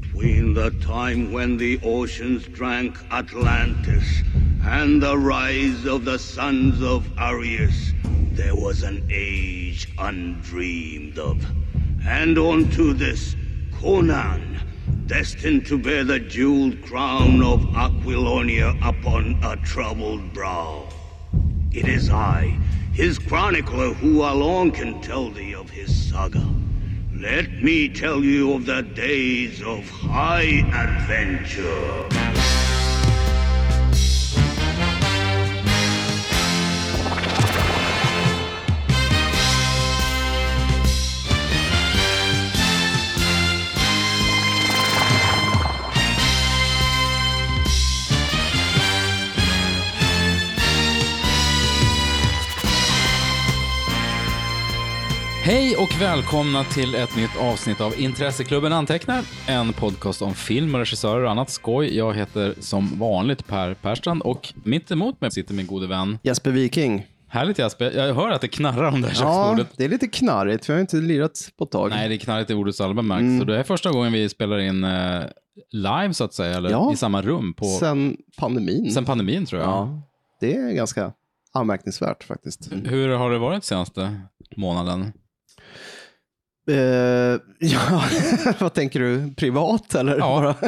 Between the time when the oceans drank Atlantis and the rise of the sons of Arius, there was an age undreamed of. And unto this, Conan, destined to bear the jeweled crown of Aquilonia upon a troubled brow. It is I, his chronicler, who alone can tell thee of his saga. Let me tell you of the days of high adventure. Hej och välkomna till ett nytt avsnitt av Intresseklubben Antecknar, en podcast om film och regissörer och annat skoj. Jag heter som vanligt Per Perstrand och mitt emot mig sitter min gode vän. Jesper Viking. Härligt Jesper, jag hör att det knarrar om det här Ja, köksbordet. det är lite knarrigt. Vi har inte lirat på ett tag. Nej, det är knarrigt i ordets alla bemärkelser. Så det är första gången vi spelar in eh, live så att säga, eller Ja. i samma rum på, sen, Sen pandemin. pandemin tror jag. Ja, det är ganska anmärkningsvärt faktiskt. Hur har det varit senaste månaden? Eh, ja, vad tänker du? Privat eller? Ja.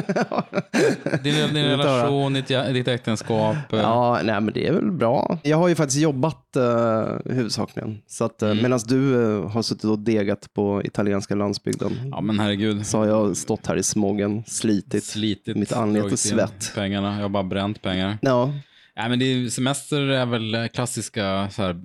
Din, din relation, ditt, ditt äktenskap? eh, Ja, nej men det är väl bra. Jag har ju faktiskt jobbat uh, huvudsakligen. Så att uh, Mm. medan du eh, har suttit och degat på italienska landsbygden Ja, men herregud. så har jag stått här i smogen, slitit. Slitit, mitt anlete svett. pengarna. Jag har bara bränt pengar. Ja, Nej, men det är, semester är väl klassiska så här,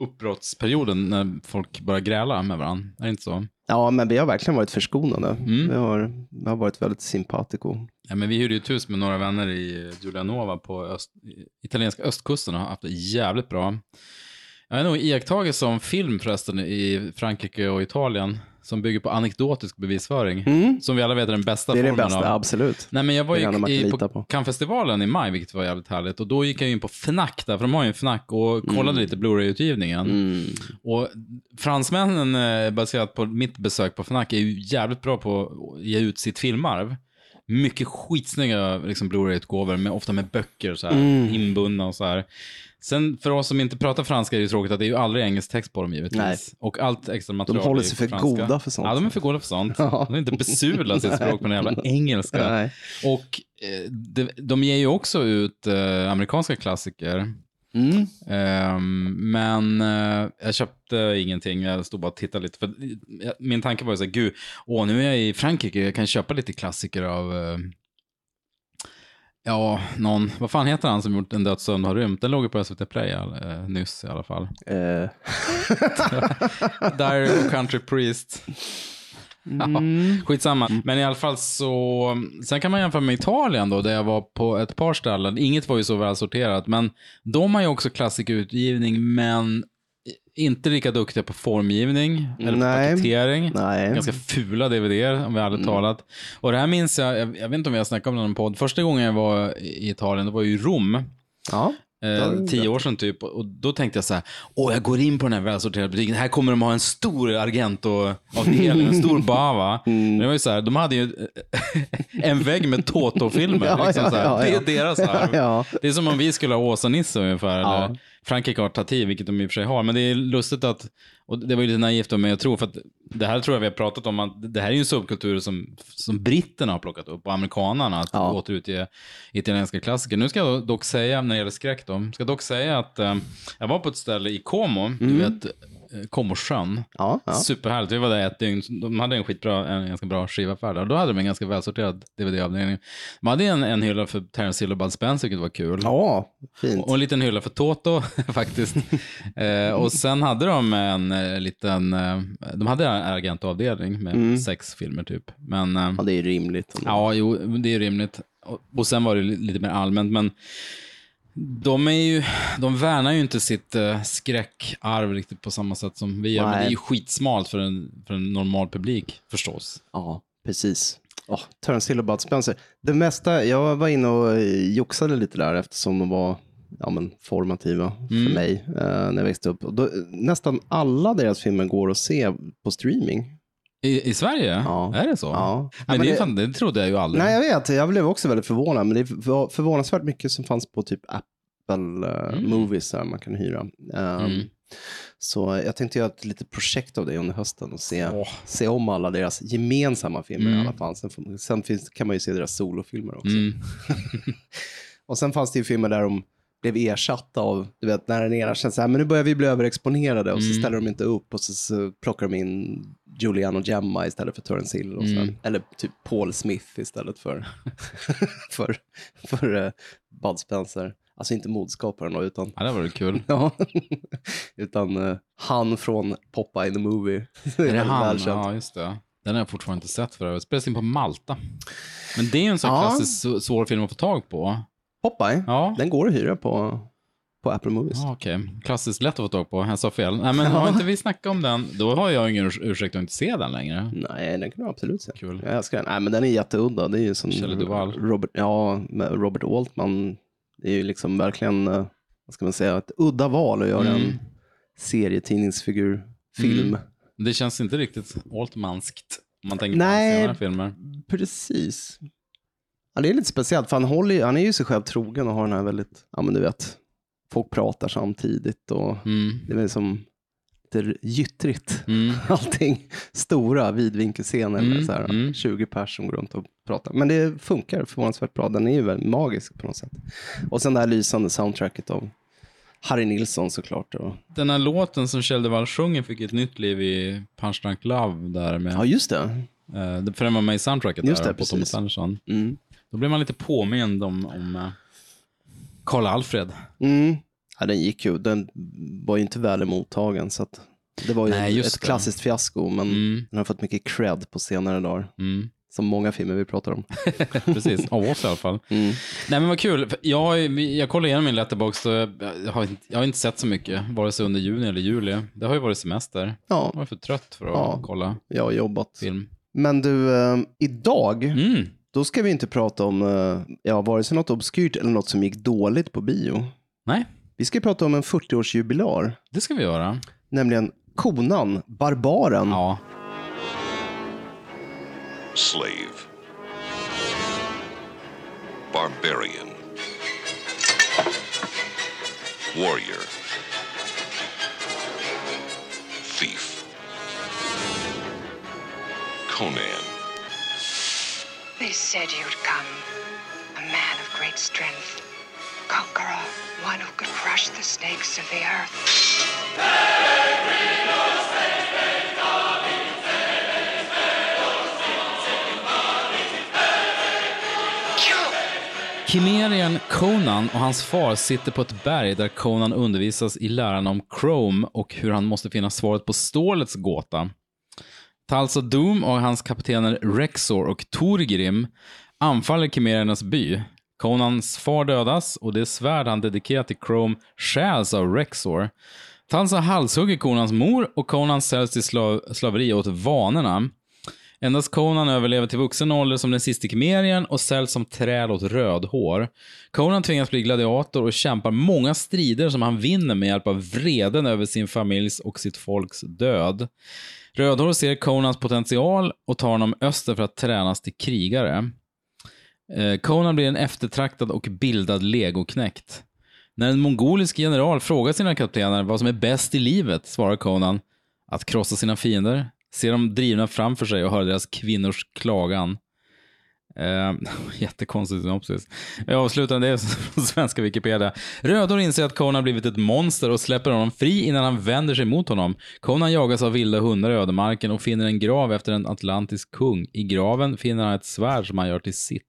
uppbrottsperioden när folk börjar gräla med varandra. Är det inte så? ja, men vi har verkligen varit förskonade. Mm. Vi, har, vi har varit väldigt simpatico. Ja, men vi hyrde ju ett hus med några vänner i Giulianova på öst, italienska östkusten och har haft det jävligt bra. Jag har nog iakttagit som film förresten i Frankrike och Italien som bygger på anekdotisk bevisföring. Som vi alla vet är den bästa Mm. Det är formen bästa, av absolut. Nej, men jag var ju i, på på. Cannesfestivalen i maj, vilket var jävligt härligt. Och då gick jag in på Fnac där, för de har ju en Fnac, och kollade lite Blu-ray-utgivningen. Mm. Och fransmännen, eh, baserat på mitt besök på Fnac, är ju jävligt bra på att ge ut sitt filmarv. Mycket skitsnygga liksom, Blu-ray-utgåvor, ofta med böcker så här, Mm. inbundna och så här. Sen för oss som inte pratar franska är det ju tråkigt att det är ju aldrig engelsk text på dem givetvis. Nej. Och allt extra material håller är ju sig för franska. goda för sånt. Ja, de är för goda för sånt. Ja. De är inte besudla sitt språk på den jävla engelska. Nej. Och eh, de, de ger ju också ut eh, amerikanska klassiker. Mm. Ehm, men eh, jag köpte ingenting, jag stod bara och tittade lite. För eh, min tanke var ju så här, gud, åh, nu är jag i Frankrike, jag kan köpa lite klassiker av, eh, ja, någon, vad fan heter han som gjort En dödssömn har rymt? Den låg ju på SVT Play eh, nyss i alla fall. Eh, Diary of Country Priest. Ja, skitsamma. Men i alla fall så, sen kan man jämföra med Italien då, där jag var på ett par ställen. Inget var ju så välsorterat, men de har ju också klassikerutgivning, men inte lika duktiga på formgivning eller på Nej. paketering. nej. Ganska fula DVD, om vi hade talat. Och det här minns jag, jag, jag vet inte om vi har snackat om det i någon podd. Första gången jag var i Italien, det var ju Rom. Ja. Eh, tio år sedan typ. Och då tänkte jag så här, åh jag går in på den här välsorterade butiken, här kommer de ha en stor Argento-avdelning, en stor Bava. Mm. Det var ju så här, de hade ju en vägg med Toto-filmer. Ja, liksom ja, ja. Det är deras arv. Det är som om vi skulle ha Åsa-Nisse ungefär. Eller Frankrike har Tati, vilket de i och för sig har. Men det är lustigt att, och det var ju lite naivt av mig att tro, för att det här tror jag vi har pratat om, att det här är ju en subkultur som, som britterna har plockat upp och amerikanarna, att Ja. återutge italienska klassiker. Nu ska jag dock säga, när det gäller skräck då, ska jag dock säga att eh, jag var på ett ställe i Como, du vet, eh, Comosjön. Ja, Mm. ja. Superhärligt. Vi var där ett dygn. De hade en skitbra, en ganska bra skivaffär där. Då hade de en ganska välsorterad DVD-avdelning. De hade en, en hylla för Terence Hill och Bud Spencer, vilket var kul. ja, fint. Och en liten hylla för Toto faktiskt. eh, och sen hade de en eh, liten, eh, de hade en Argento-avdelning med sex filmer typ. Men Mm. Ja, det är rimligt. ja, jo, det är rimligt. Och, och sen var det li- lite mer allmänt, men de, är ju, de värnar ju inte sitt eh, skräckarv riktigt på samma sätt som vi gör. Men det Nej. är ju skitsmalt för en, för en normal publik förstås. Ja, precis. Oh, Terence Hill och Bud Spencer. Det mesta, jag var inne och eh, joxade lite där eftersom de var ja, men, formativa Mm. för mig eh, när jag växte upp. Då, nästan alla deras filmer går att se på streaming. I, I Sverige? Ja. Är det så? Ja. Men, Ja, men det, fan, det trodde jag ju aldrig. Nej, jag vet. Jag blev också väldigt förvånad. Men det var förvånansvärt mycket som fanns på typ Apple eh, Movies där man kan hyra. Um, Mm. Så jag tänkte göra ett litet projekt av det under hösten och se, Åh. se om alla deras gemensamma filmer i Mm. alla fall. Sen, sen finns, kan man ju se deras solofilmer också. Mm. Och sen fanns det ju filmer där de blev ersatta av, du vet, när den ena känns så här, men nu börjar vi bli överexponerade och så Mm. ställer de inte upp och så, så plockar de in Julian och Gemma istället för Terence Hill och Mm. eller typ Paul Smith istället för, för, för uh, Bud Spencer. Alltså inte modskaparen då, utan, Ja, det var kul. ja, utan eh, han från Popeye the Movie. Är det han? välkänt. Ja, just det. Den har jag fortfarande inte sett för övrigt. Spelas in på Malta. Men det är ju en sån Ja. klassisk svår film att få tag på. Popeye, Ja. den går att hyra på, på Apple Movies. Ja, Okej, klassiskt lätt att få tag på. Jag sa fel. Nej, men har inte vi snackat om den, då har jag ingen urs- ursäkt att inte se den längre. Nej, den kan du absolut se. Kul. Jag älskar den. Nej, men den är jätteudda. Det är ju som Shelley Duvall. Robert, ja, Robert Altman. Det är ju liksom verkligen, eh, vad ska man säga, ett udda val att göra Mm. en serietidningsfigur, film. Mm. Det känns inte riktigt Altmanskt. Om man tänker Nej. på senare filmer. Precis. Ja, det är lite speciellt, för han, håller, han är ju sig själv trogen och har den här väldigt, ja men du vet, folk pratar samtidigt och Mm. det är väl som lite gyttrigt. Mm. allting stora vidvinkelscener med Mm, så här, mm. 20 pers som går runt och pratar. Men det funkar förvånansvärt bra. Den är ju väldigt magisk på något sätt. Och sen det här lysande soundtracket av Harry Nilsson såklart. Och... Den här låten som Kjell Duvall sjunger fick ett nytt liv i Punch Drunk Love där med, Ja, just det. eh, för den var med i soundtracket Just där det, på Thomas. Andersson. Mm. Då blev man lite påmind om, om eh, Karl Alfred. Mm. Ja, den gick ju. Den var ju inte väl mottagen. Så att det var ju Nej, ett, ett klassiskt fiasko. Men Mm. den har fått mycket cred på senare dagar. Mm. Som många filmer vi pratar om. Precis, av oss i alla fall. Mm. Nej men vad kul. Jag, jag kollade igenom min letterbox och jag, jag, har, inte- jag har inte sett så mycket, vare sig under juni eller juli. Det har ju varit semester. Ja, Jag var för trött för att Ja. kolla jag har jobbat. film. Men du, eh, idag Mm. Då ska vi inte prata om eh, ja, vare sig något obskyrt eller något som gick dåligt på bio. Nej, Vi ska prata om en 40-årsjubilar, det ska vi göra. nämligen Konan, Barbaren. Ja. slave, barbarian, warrior, thief, Conan, They said you'd come. A man of great strength. Conqueror. One who could crush the snakes of the earth. Kimerien Conan och hans far sitter på ett berg där Conan undervisas i läran om Chrome och hur han måste finna svaret på stålets gåta. Talsa Doom och hans kaptener Rexor och Torgrim anfaller Kimerernas by. Konans far dödas och det svärd han dedikerat till Chrome stjäls av Rexor. Talsa halshugger Konans mor och Konan säljs till slav- slaveri åt vanerna. Endast Conan överlever till vuxen ålder som den sista Kimerien och säljs som träd åt rödhår. Conan tvingas bli gladiator och kämpar många strider som han vinner med hjälp av vreden över sin familjs och sitt folks död. Rödhårig ser Conans potential och tar honom öster för att tränas till krigare. Eh, Conan blir en eftertraktad och bildad legoknäkt. När en mongolisk general frågar sina kaptener vad som är bäst i livet svarar Conan att krossa sina fiender, se dem drivna framför sig och höra deras kvinnors klagan. Eh, jättekonstig synopsis. Jag avslutar det från svenska Wikipedia. Rödhår inser att Conan blivit ett monster och släpper honom fri innan han vänder sig mot honom. Conan jagas av vilda hundar i ödemarken och finner en grav efter en atlantisk kung. I graven finner han ett svärd som han gör till sitt.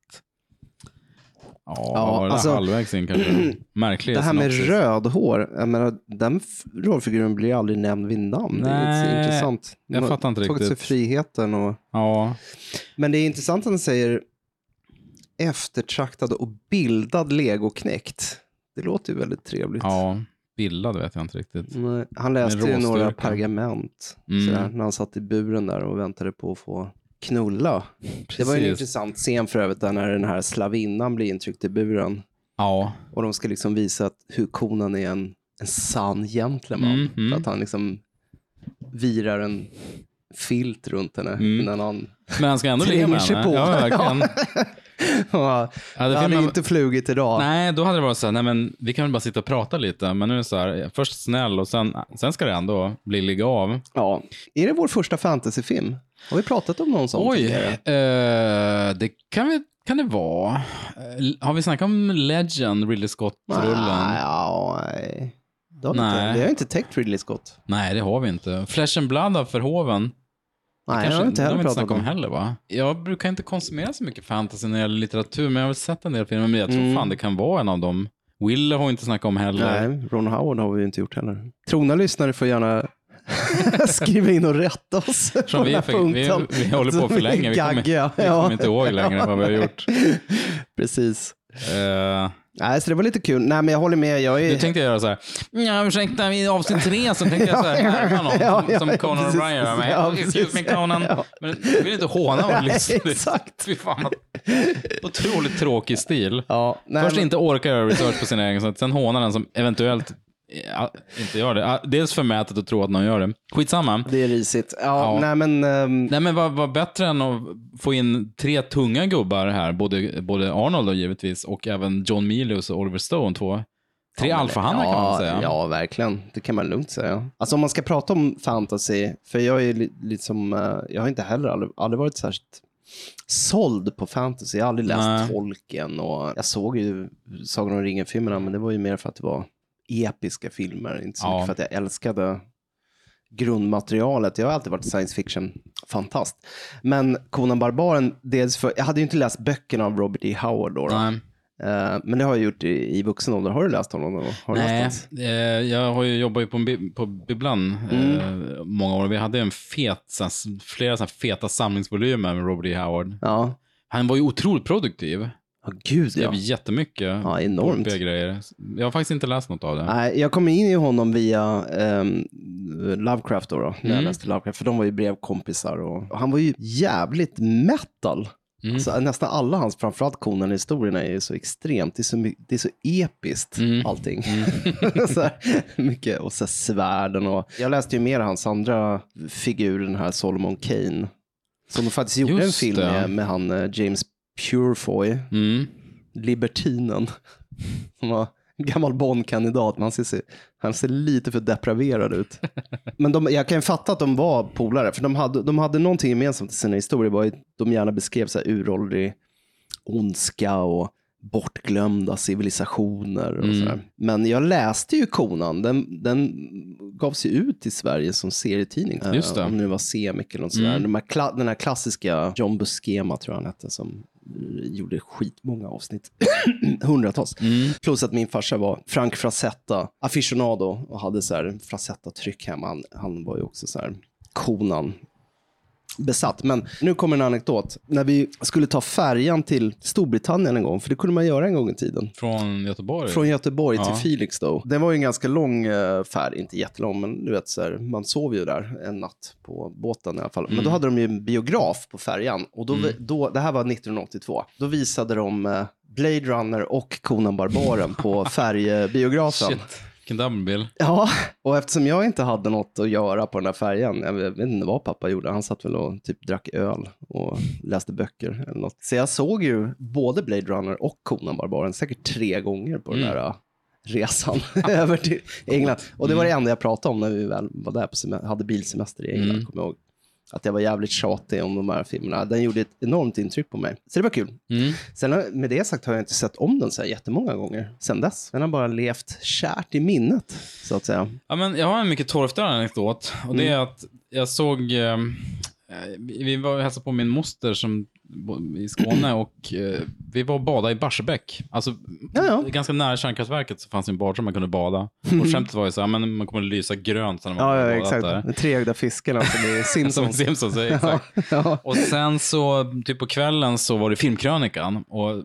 Ja, Ja, var det alltså- halvvägs in kanske. Märklig Det här med synopsis. rödhår, jag menar, den rollfiguren blir aldrig nämnd vid namn. det är Nej, lite intressant. jag De fattar inte tagit sig riktigt. friheten och... Ja, Men det är intressant att den säger eftertraktad och bildad legoknäckt. Det låter ju väldigt trevligt. ja. Bildad vet jag inte riktigt. Nej, Han läste ju några pergament Mm. sådär, när han satt i buren där och väntade på att få knulla. Det var ju en Precis. intressant scen för övrigt där när den här slavinnan blir intryckt i buren. Ja, Och de ska liksom visa att hur konan är en, en sann gentleman. Mm, mm. För att han liksom virar en, filt runt henne Mm. innan han... Men han ska ändå ligga med henne. på. Ja, verkligen. Ja, det hade filmen- inte flugit idag. Nej, då hade det varit så här, nej men vi kan väl bara sitta och prata lite. Men nu är det så här, först snäll och sen, sen ska det ändå bli ligga av. Ja. Är det vår första fantasyfilm? Har vi pratat om någon sån Oj, eh, det kan, vi, kan det vara. Eh, Har vi snackat om Legend, Ridley Scott-rullen? Nej. Det har, Nej. Inte, vi har inte täckt Ridley Scott. Nej, det har vi inte. Flesh and Blood av Verhoeven. Nej, jag har inte det heller vi pratat om om. heller va? Jag brukar inte konsumera så mycket fantasy när det gäller litteratur, men jag har väl sett en del filmer, men jag tror Mm. fan det kan vara en av dem. Wille har vi inte snackat om heller. Nej, Ron Howard har vi inte gjort heller. Trogna lyssnare får gärna skriva in och rätta oss på Som den vi, här är för, vi, punkten. vi håller på för Vi länge. Vi kommer, vi kommer inte ihåg längre vad vi har gjort. Precis. Eh, Nej, så det var lite kul. Nej, men jag håller med. Jag är... nu tänkte jag göra så här. Ja, ursäkta, i avsnitt tre så tänkte jag så här härma någon Ja, ja, som Conan. O'Brien gör. Ja, excuse me Conan. Ja. Men jag vill inte håna Nej, lyssnare. exakt. Fy fan. Otroligt tråkig stil. Ja, nej, Först men- inte orkar göra research på sin egen, så sen hånar den som eventuellt ja, inte gör det. Ja, Dels förmätet att tro att någon gör det. Skitsamma. Det är risigt. Ja, Ja. nej men... ehm, Nej men vad, vad bättre än att få in tre tunga gubbar här, både, både Arnold då givetvis och även John Milius och Oliver Stone, två. Tre Ja, alfahannar kan man säga. Ja, verkligen. Det kan man lugnt säga. Alltså om man ska prata om fantasy, för jag är li- lite som, eh, jag har inte heller aldrig, aldrig varit särskilt såld på fantasy. Jag har aldrig läst. Tolkien och jag såg ju Sagan om ringen-filmerna, men det var ju mer för att det var episka filmer, inte så Ja. mycket för att jag älskade grundmaterialet. Jag har alltid varit science fiction-fantast. Men Conan Barbaren, dels för, jag hade ju inte läst böckerna av Robert E. Howard då. då. Eh, men det har jag gjort i, i vuxen ålder. Har du läst honom? Då? Har Nej eh, jag har ju jobbat ju på, bi- på bibblan Mm. eh, många år. Vi hade en fet, flera feta samlingsvolymer med Robert E. Howard. Ja. Han var ju otroligt produktiv. Ja, gud Skrev ja. jättemycket. Ja, enormt. grejer. Jag har faktiskt inte läst något av det. Nej, jag kom in i honom via ehm, Lovecraft då, då när jag Mm. läste Lovecraft, för de var ju brevkompisar och, och han var ju jävligt metal. Mm. Alltså, nästan alla hans, framförallt Conan-historierna är ju så extremt, det är så, det är så episkt Mm. allting. så här, mycket, och så här, svärden och, jag läste ju mer hans andra figur, den här Solomon Kane, som de faktiskt gjorde en Just film det. med, med han eh, James Purefoy, Mm. libertinen. Som var gammal Bond-kandidat, men han ser, sig- han ser lite för depraverad ut. Men de, jag kan ju fatta att de var polare, för de hade, de hade någonting gemensamt i sina historier. Var de gärna beskrev så här uråldrig ondska och bortglömda civilisationer. Och Mm. Men jag läste ju Konan, den, den gavs ju ut i Sverige som serietidning. Just det. Om det var Semik eller något sådär. Mm. De här, den här klassiska John Buscema tror jag han hette, som gjorde skitmånga avsnitt. Hundratals. Mm. Plus att min farsa var Frank Frazetta, aficionado och hade så här Frazetta-tryck hemma. Han, han var ju också så här konan besatt. Men nu kommer en anekdot. När vi skulle ta färjan till Storbritannien en gång, för det kunde man göra en gång i tiden. Från Göteborg? Från Göteborg Ja. till Felix då. Det var ju en ganska lång eh, färd, inte jättelång, men du vet så här, man sov ju där en natt på båten i alla fall. Men Mm. då hade de ju en biograf på färjan och då, då det här var 1982. Då visade de eh, Blade Runner och Conan Barbaren på färjebiografen. Vilken dubbelbill. Ja, och eftersom jag inte hade något att göra på den där färjan, jag vet inte vad pappa gjorde, han satt väl och typ drack öl och läste böcker eller något. Så jag såg ju både Blade Runner och Conan Barbaren säkert tre gånger på den Mm. där uh, resan över till England. Och det var det enda jag pratade om när vi väl var där på hade bilsemester i England, Mm. kommer jag ihåg. Att jag var jävligt tjatig om de här filmerna. Den gjorde ett enormt intryck på mig. Så det var kul. Mm. Sen med det sagt har jag inte sett om den så här jättemånga gånger sen dess. Den har bara levt kärt i minnet, så att säga. Ja, men jag har en mycket torftigare anekdot. Och det är Mm. att jag såg... Eh, vi var och hälsade på min moster som i Skåne och eh, vi var och badade i Barsebäck. Alltså, Ja, ja. ganska nära kärnkraftverket så fanns det en badrum man kunde bada. Och skämtet var ju så här, men man kommer att lysa grönt när man Ja, ja exakt. där. De treögda fiskarna som i Som Simpsons. Simpsons, ja, ja. Och sen så, typ på kvällen så var det filmkrönikan. Och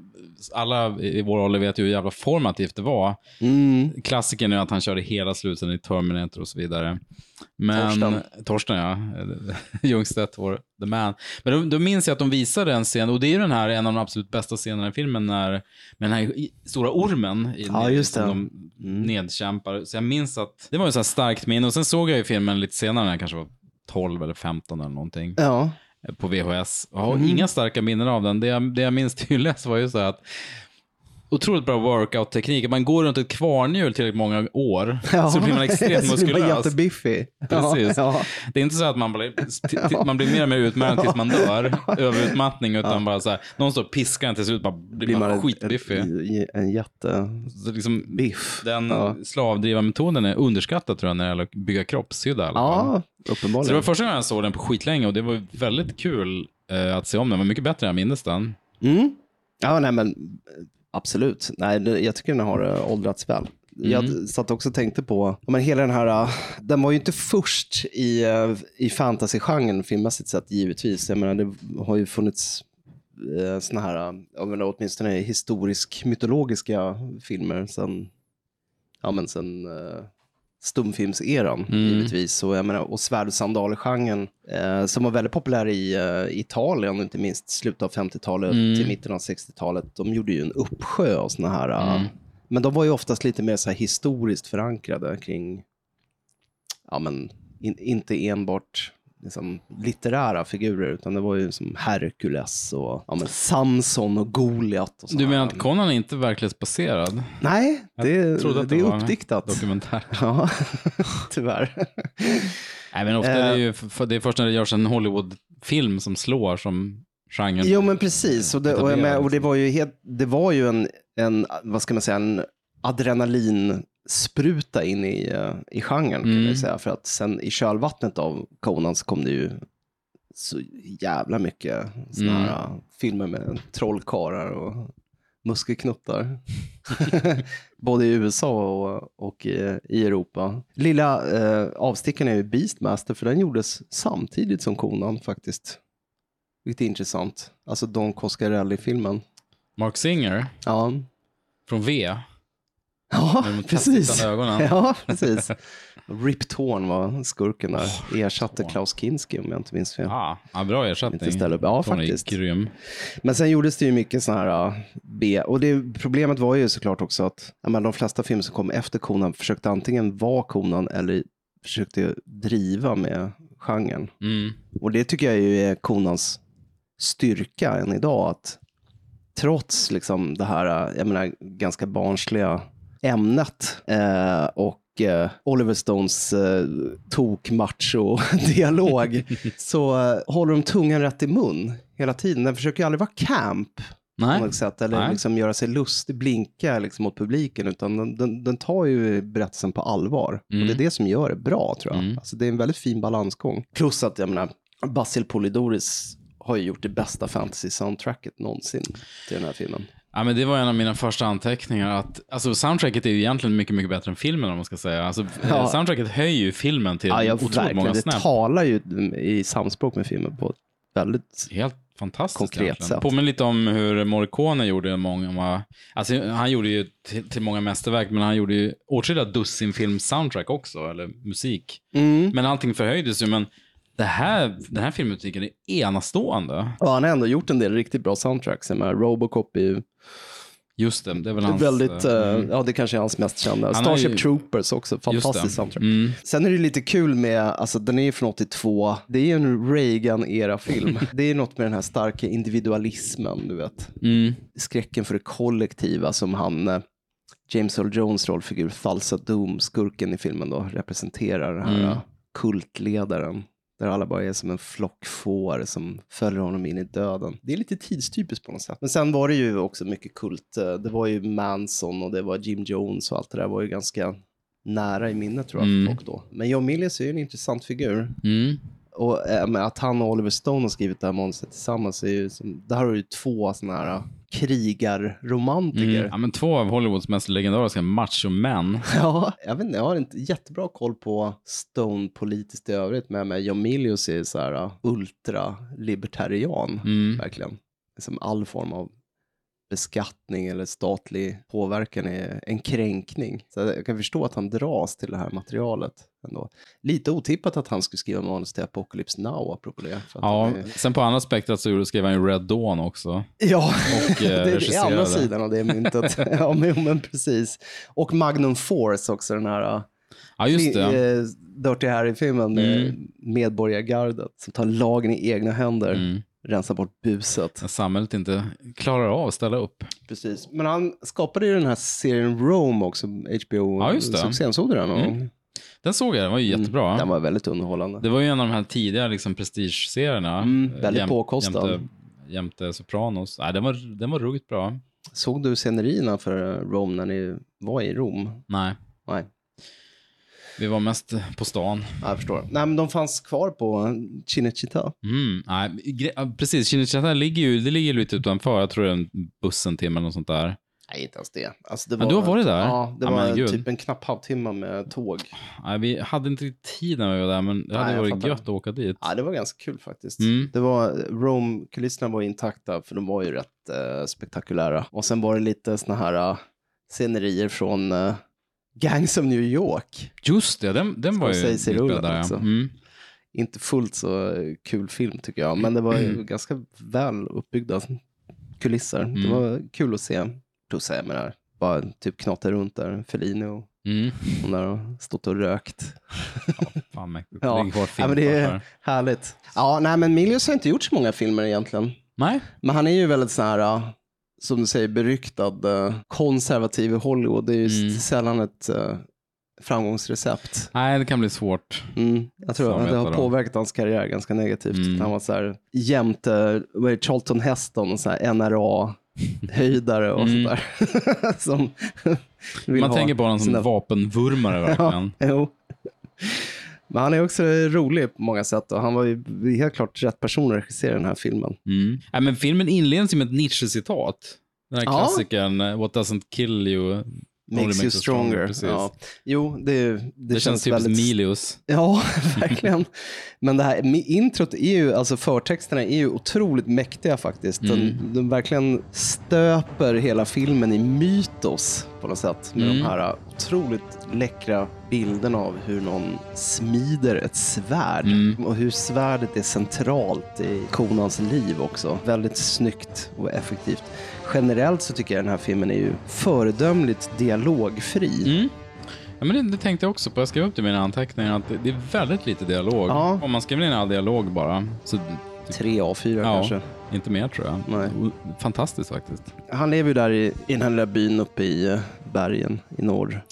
alla i vår ålder vet ju hur jävla formativt det var. Mm. Klassikern är att han körde hela slutet i Terminator och så vidare. Men, Torsten. Torsten ja. Ljungstedt, vår the man. Men då, då minns jag att de visade en scen, och det är ju den här, en av de absolut bästa scenerna i filmen, när, med den här stora ormen i, Ja, just som de Mm. nedkämpar. Så jag minns att det var ju så här starkt minne. Och sen såg jag ju filmen lite senare, när jag kanske var 12 eller 15 eller någonting Ja. På VHS. Jag har Mm. inga starka minnen av den. Det jag, det jag minns tydligast var ju så att otroligt bra workout-teknik. Man går runt ett kvarnhjul tillräckligt många år så blir man extremt blir man muskulös. jättebiffig. Precis. Ja, Det är inte så att man blir, man blir mer och mer utmattad tills man dör, överutmattning, utan bara så här, någon står och piskar en till slut bara blir, blir man, man skitbiffig. en, en. Så liksom, den Ja. slavdrivarmetoden är underskattad tror jag när det gäller att bygga kroppshydda. i alla fall. Ja, Så det uppenbarligen. var första gången jag såg den på skitlänge och det var väldigt kul eh, att se om den. Det var mycket bättre än jag minns den. Mm. Ja, nej men absolut. Nej, jag tycker den har uh, åldrats väl. Jag Mm. satt också och tänkte på, men hela den här, uh, den var ju inte först i, uh, i fantasy-genren filmmässigt sett givetvis. Jag menar, det har ju funnits såna här, jag menar, åtminstone historisk mytologiska filmer sen, ja men sen stumfilmseran Mm. givetvis. Så, jag menar, och svärd och sandaler-genren eh, som var väldigt populär i eh, Italien, inte minst slutet av 50-talet Mm. till mitten av 60-talet. De gjorde ju en uppsjö av såna här, eh, Mm. men de var ju oftast lite mer så här historiskt förankrade kring, ja men in, inte enbart liksom, litterära figurer, utan det var ju som Herkules och ja, men Samson och Goliat. Och Du menar att Conan är inte verklighetsbaserad? Nej, det, det det är uppdiktat. Dokumentär. Ja, tyvärr. Nej, men ofta är det ju, för det är först när det görs en Hollywood-film som slår som genren. Jo men precis, och det, och, med, och det var ju, helt, det var ju en, en, vad ska man säga, en adrenalinspruta in i, eh, i genren kan Mm. ju säga. För att sen i kölvattnet av Conan så kom det ju så jävla mycket såna Mm. här eh, filmer med trollkarlar och muskelknuttar. Både i USA och, och i, i Europa. Lilla eh, avstickaren är ju Beastmaster för den gjordes samtidigt som Conan faktiskt. Vilket är intressant. Alltså Don Coscarelli-filmen. Mark Singer Ja, från V. ja precis. Ja, precis. Rip Torn var skurken där. Ersatte Torn. Klaus Kinski om jag inte minns fel. Ah, ja, bra ersättning. Inte. Ja, Torn faktiskt. grym. Men sen gjordes det ju mycket sådana här uh, B. Och det, problemet var ju såklart också att men de flesta filmer som kom efter Conan försökte antingen vara Conan eller försökte driva med genren. Mm. Och det tycker jag ju är Conans styrka än idag. Att trots liksom det här jag menar, ganska barnsliga ämnet eh, och eh, Oliver Stones eh, tok-macho-dialog så eh, håller de tungan rätt i mun hela tiden. Den försöker ju aldrig vara camp Nej. på något sätt eller Nej. liksom göra sig lustig, blinka liksom mot publiken utan den, den, den tar ju berättelsen på allvar. Och det är det som gör det bra tror jag. Mm. Alltså, det är en väldigt fin balansgång. Plus att jag menar, Basil Polidoris har ju gjort det bästa fantasy-soundtracket någonsin till den här filmen. Ja, men det var en av mina första anteckningar. Att, alltså, soundtracket är ju egentligen mycket, mycket bättre än filmen om man ska säga. Alltså, Ja. eh, Soundtracket höjer ju filmen till Ja, jag, otroligt verkligen. många Det snäpp. talar ju i samspråk med filmen på ett väldigt... Helt fantastiskt Konkret egentligen. sätt. Påminner lite om hur Morricone gjorde många, alltså han gjorde ju till, till många mästerverk, men han gjorde ju åtskilliga dussin film soundtrack också, eller musik. Mm. Men allting förhöjdes ju, men det här, den här filmmusiken är enastående. Och han har ändå gjort en del riktigt bra soundtracks. Menar, Robocop är ju Just det, det är väl hans... väldigt, eh, mm. ja det kanske är hans mest kända. Han Starship ju- Troopers också, fantastisk soundtrack. Mm. Sen är det lite kul med, alltså den är ju från 82, det är ju en Reagan-era-film. det är något med den här starka individualismen, du vet. Mm. Skräcken för det kollektiva som han, eh, James Earl Jones rollfigur, Falsa Doom, skurken i filmen då, representerar den här Mm. eh, kultledaren. Där alla bara är som en flock får som följer honom in i döden. Det är lite tidstypiskt på något sätt. Men sen var det ju också mycket kult. Det var ju Manson och det var Jim Jones och allt det där var ju ganska nära i minnet tror jag för Mm. folk då. Men John Milius är ju en intressant figur. Mm. Och men att han och Oliver Stone har skrivit det här manuset tillsammans är ju som, där har du ju två sådana här krigarromantiker. Mm. Ja, men två av Hollywoods mest legendariska machomän. Ja, jag vet inte, jag har inte jättebra koll på Stone politiskt i övrigt, men med John Milius är så här ultralibertarian, Mm. verkligen. Som all form av beskattning eller statlig påverkan är en kränkning. Så jag kan förstå att han dras till det här materialet ändå. Lite otippat att han skulle skriva manus till Apocalypse Now, apropå det. Ja, är- sen på andra spektrat så skrev han ju Red Dawn också. Ja, Och, eh, det är andra sidan av det myntet. ja, men, men precis. Och Magnum Force också, den här uh, Ja, just det. Eh, Dirty Harry-filmen med Mm. medborgargardet som tar lagen i egna händer, Mm. Rensar bort buset. När samhället inte klarar av att ställa upp. Precis. Men han skapade ju den här serien Rome också, HBO. Ja, såg du den? Mm. Den såg jag, den var ju jättebra. Den var väldigt underhållande. Det var ju en av de här tidiga liksom, prestige-serierna. Mm, väldigt Jäm- påkostad. Jämte, jämte Sopranos. Nej, den, var, den var ruggigt bra. Såg du scenerierna för Rome när ni var i Rom? Nej, Nej, vi var mest på stan. Ja, jag förstår. Nej, men de fanns kvar på Cinecittà. Mm, nej, ja, precis, Cinecittà ligger ju det ligger lite utanför. Jag tror det är en buss en timme eller något sånt där. Nej, inte ens det. Alltså, det Men du har varit där? Ja, det Ja, var men gud. typ en knapp halvtimme med tåg. Nej, vi hade inte tid när vi var där, men det Nej, hade jag varit fattar. gött att åka dit. Ja, det var ganska kul faktiskt. Mm. Det var, Rome-kulisserna var intakta för de var ju rätt eh, spektakulära. Och sen var det lite såna här uh, scenerier från eh, Gangs of New York. Just det, den, den var ju där. Ja. också. Mm. Inte fullt så kul film tycker jag, men det var ju ganska väl uppbyggda kulisser. Det Mm. var kul att se. Plus jag menar, bara typ knata runt där, Fellini och Mm. hon där och stått och rökt. Fan. Ja. Det ligger kvar Ja, film men det är här. härligt. Ja, nej men Milius har inte gjort så många filmer egentligen. Nej, Men han är ju väldigt sån här, som du säger, beryktad, uh, konservativ i Hollywood. Det är ju Mm. sällan ett uh, framgångsrecept. nej, det kan bli svårt. Mm. Jag tror att det har påverkat hans karriär ganska negativt. Mm. Han var så här jämte Charlton Heston, så här NRA-höjdare och Mm. sådär. som Man tänker på honom som sina- vapenvurmare verkligen. Ja, jo. Men han är också rolig på många sätt och han var ju helt klart rätt person att regissera den här filmen. Mm. Nej, men filmen inleds ju med ett Nietzsche-citat. Den här Ja. klassikern, eh, What doesn't kill you Makes you stronger. Precis. Ja. Jo, det, det, Det, känns typ som Milius. Ja, verkligen. Men det här introt är ju, alltså förtexterna är ju otroligt mäktiga faktiskt. Den, Mm. den verkligen stöper hela filmen i mytos på något sätt. Med Mm. de här otroligt läckra bilderna av hur någon smider ett svärd. Mm. Och hur svärdet är centralt i konans liv också. Väldigt snyggt och effektivt. Generellt så tycker jag den här filmen är ju föredömligt dialogfri. Mm. Ja, men det, det tänkte jag också på. Jag skrev upp det i mina anteckningar att det, det är väldigt lite dialog. Ja. Om man skriver in all dialog bara, så Tre A4 Ja. kanske. inte mer tror jag. Nej. Fantastiskt faktiskt. Han lever ju där i, i den här lilla byn uppe i eh, bergen i norr.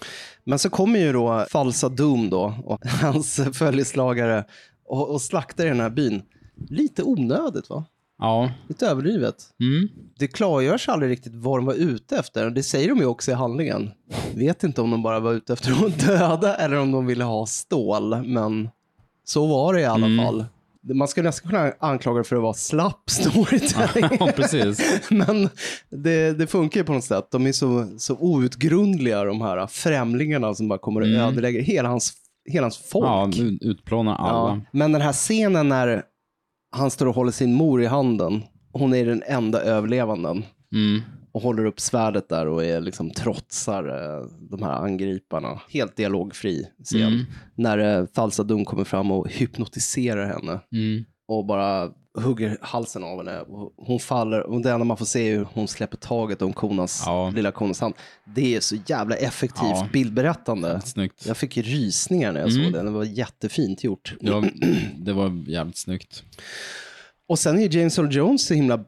Men så kommer ju då Falsa Doom då och hans följeslagare och, och slaktar i den här byn. Lite onödigt va? Ja. Lite överdrivet. Mm. Det klargörs aldrig riktigt vad de var ute efter. Det säger de ju också i handlingen. Vet inte om de bara var ute efter att döda eller om de ville ha stål. Men så var det i alla Mm. fall. Man skulle nästan kunna anklaga för att vara slapp storytelling. Ja, precis. Men det, det funkar ju på något sätt. De är så, så outgrundliga de här främlingarna som bara kommer och Mm. ödelägger hela hans, hela hans folk. Ja, ut- utplåna alla. Ja. Men den här scenen när han står och håller sin mor i handen. Hon är den enda överlevanden. Mm. Och håller upp svärdet där och är liksom trotsar eh, de här angriparna. Helt dialogfri scen. Mm. När eh, Falsa Dum kommer fram och hypnotiserar henne. Mm. Och bara hugger halsen av henne. Hon faller och det enda man får se är hur hon släpper taget om konas, Ja. lilla konas hand. Det är så jävla effektivt Ja. bildberättande. Snyggt. Jag fick rysningar när jag Mm. såg det. Det var jättefint gjort. Det var, det var jävligt snyggt. Och sen är James Earl Jones så himla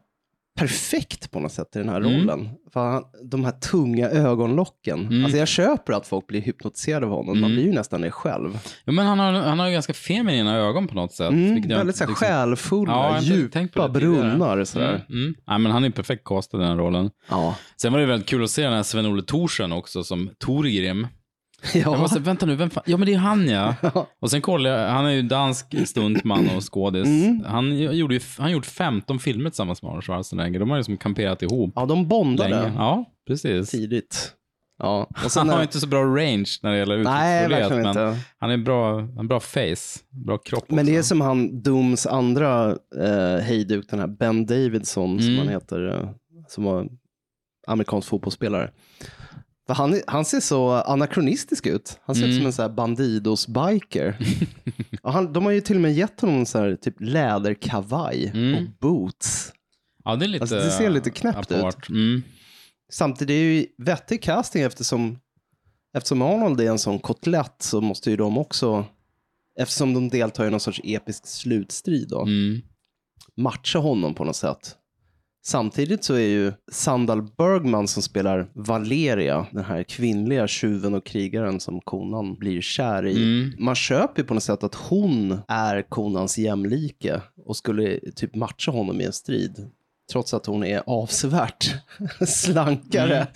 perfekt på något sätt i den här Mm. rollen. För han, de här tunga ögonlocken. Mm. Alltså jag köper att folk blir hypnotiserade av honom. Man Mm. blir ju nästan det själv. Ja, men han har, han har ju ganska feminina ögon på något sätt. Mm, väldigt liksom- själfulla, Ja, djupa brunnar. Sådär. Mm, mm. Nej, men han är perfekt castad i den rollen. Ja. Sen var det väldigt kul att se den här Sven-Olle Thorsen också som Torgrim. Jag Ja. var så, vänta nu, vem fan? Ja men det är han ja. Och sen kollade jag, han är ju dansk stuntman och skådis. Mm. Han gjorde ju, han gjort 15 filmer tillsammans med Arnold Schwarzenegger. De har ju liksom kamperat ihop ja, de bondade länge. Ja, precis. tidigt. Ja. Och Han har är- ju inte så bra range när det gäller uttrycksfullhet, men inte. han är en bra, en bra face, bra kropp Men det är också. som han Dooms andra eh, hejduk, den här Ben Davidson som Mm. han heter, eh, som var amerikansk fotbollsspelare. Han, han ser så anakronistisk ut. Han ser ut Mm. som en sån här bandidos-biker. de har ju till och med gett honom en sån här typ läderkavaj Mm. och boots. Ja, det Alltså, det ser lite knäppt ut. apart. Mm. Samtidigt är det ju vettig casting eftersom eftersom Arnold är en sån kotlett så måste ju de också, eftersom de deltar i någon sorts episk slutstrid då, Mm. matcha honom på något sätt. Samtidigt så är ju Sandal Bergman som spelar Valeria, den här kvinnliga tjuven och krigaren som konan blir kär i. Mm. Man köper ju på något sätt att hon är konans jämlike och skulle typ matcha honom i en strid. Trots att hon är avsevärt slankare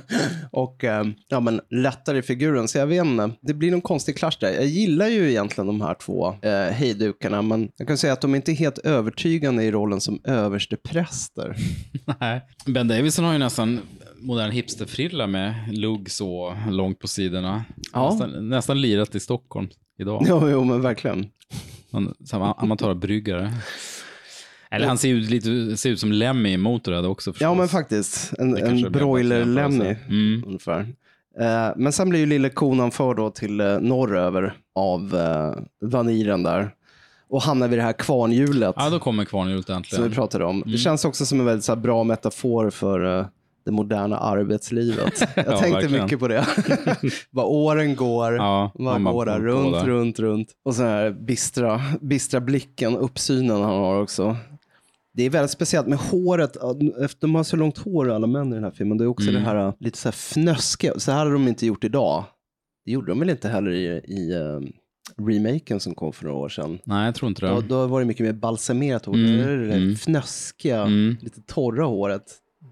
och eh, ja, men lättare i figuren. Så jag vet inte, det blir någon konstig clash där. Jag gillar ju egentligen de här två eh, hejdukarna, men jag kan säga att de är inte helt övertygande i rollen som överstepräster. Nej. Ben Davison har ju nästan modern hipsterfrilla med lugg så långt på sidorna. Ja. Nästan, nästan lirat i Stockholm idag. Jo, jo, men verkligen. Samma amatörbryggare. Eller han ser ut, lite, ser ut som Lemmy i Motörhead också förstås. Ja, men faktiskt. En, en broiler-Lemmy. Mm. ungefär. Eh, men sen blir ju lille konan för då till eh, norröver av eh, vaniren där. Och hamnar vid det här kvarnhjulet Ja, då kommer kvarnhjulet som äntligen. vi pratade om. Mm. Det känns också som en väldigt så här, bra metafor för eh, det moderna arbetslivet. Jag Ja, tänkte verkligen. mycket på det. Vad åren går, Ja, man man går där runt, runt, runt. Och så här bistra, bistra blicken, uppsynen han har också. Det är väldigt speciellt med håret. De har så långt hår alla män i den här filmen. Det är också Mm. det här lite så här fnöskiga. Så här hade de inte gjort idag. Det gjorde de väl inte heller i, i eh, remaken som kom för några år sedan. Nej, jag tror inte Då, det. då var det mycket mer balsamerat hår. Mm, Nu är det det där mm. fnöskiga, Mm. lite torra håret.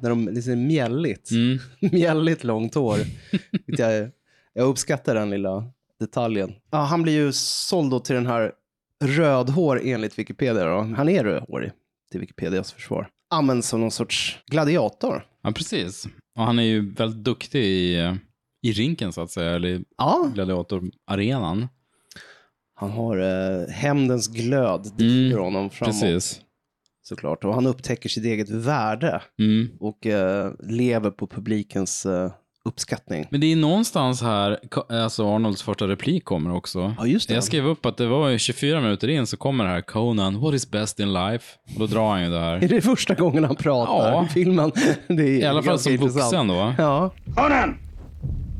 När de liksom mjälligt, Mm. mjälligt långt hår. Jag, jag uppskattar den lilla detaljen. Ja, han blir ju såld då till den här rödhår enligt Wikipedia. Då. Han är rödhårig till Wikipedias försvar. Används som någon sorts gladiator. Ja, precis. Och han är ju väldigt duktig i, i rinken så att säga, eller i Ja, gladiatorarenan. han har eh, hämndens glöd, driver Mm, honom framåt Precis. såklart. Och han upptäcker sitt eget värde Mm. och eh, lever på publikens eh, uppskattning. Men det är någonstans här, alltså Arnolds första replik kommer också. Ja, just det. Jag skrev upp att det var ju 24 minuter in så kommer det här Conan, what is best in life? Och då drar han ju det Är här. det första gången han pratar Ja. i filmen? Det är I alla fall som intressant. vuxen då. Ja, Conan,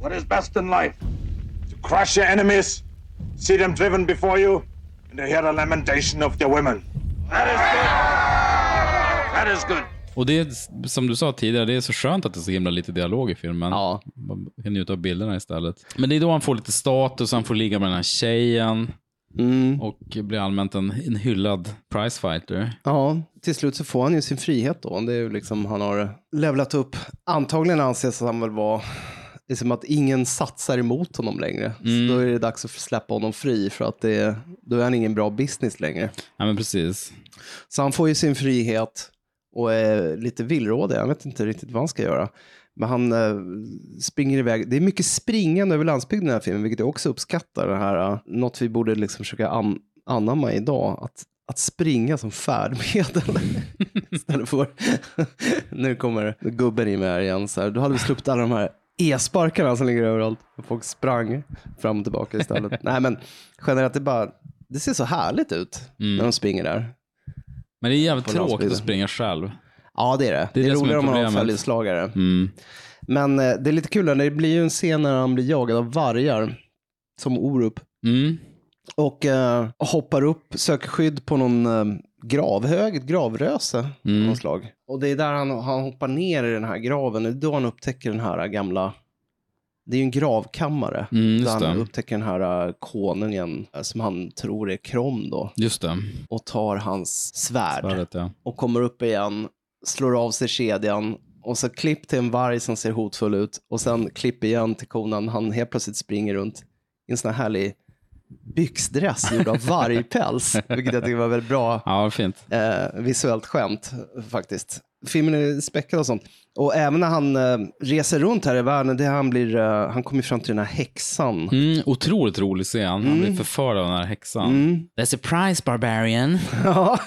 what is best in life? To crush your enemies, see them driven before you, and to hear the lamentation of their women. That is good. That is good. Och det är, som du sa tidigare, det är så skönt att det är så himla lite dialog i filmen. Ja. Man kan njuta av bilderna istället. Men det är då han får lite status, han får ligga med den här tjejen mm. och blir allmänt en, en hyllad prizefighter. ja, till slut så får han ju sin frihet då. Det är liksom han har levlat upp. Antagligen anses han väl vara det är som att ingen satsar emot honom längre. Mm. Så då är det dags att släppa honom fri för att det, då är han ingen bra business längre. Ja, men precis. Så han får ju sin frihet och är lite villrådig. Jag vet inte riktigt vad han ska göra. Men han eh, springer iväg. Det är mycket springande över landsbygden i den här filmen, vilket jag också uppskattar. Det här, eh, något vi borde liksom försöka an anamma idag. Att, att springa som färdmedel. Istället för, nu kommer gubben in med här igen. Så här, då hade vi sluppit alla de här e-sparkarna som ligger överallt. Och folk sprang fram och tillbaka istället. Nej men generellt, det, bara, det ser så härligt ut när de springer där. Men det är jävligt På tråkigt att springa själv. Ja, det är det. Det är Det är, det roligare om man har en följeslagare. Mm. Men eh, det är lite kul, det blir ju en scen när han blir jagad av vargar som Orup. Mm. Och eh, hoppar upp, söker skydd på någon eh, gravhög, ett gravröse av Mm. något slag. Och det är där han, han hoppar ner i den här graven, det är då han upptäcker den här gamla, det är ju en gravkammare. Mm, där han det. upptäcker den här eh, konungen eh, som han tror är Krom då. Just det. Och tar hans svärd. Svärdet, ja. och kommer upp igen, slår av sig kedjan och så klipp till en varg som ser hotfull ut och sen klipp igen till konan. Han helt plötsligt springer runt i en sån här härlig byxdress gjord av vargpäls, vilket jag tycker var väldigt bra Ja, fint. eh, visuellt skämt faktiskt. Filmen är späckad och sånt. Och även när han eh, reser runt här i världen, det är han, blir, eh, han kommer fram till den här häxan. Mm, otroligt rolig scen. Han Mm. blir förförd av den här häxan. There's a prize barbarian. Ja,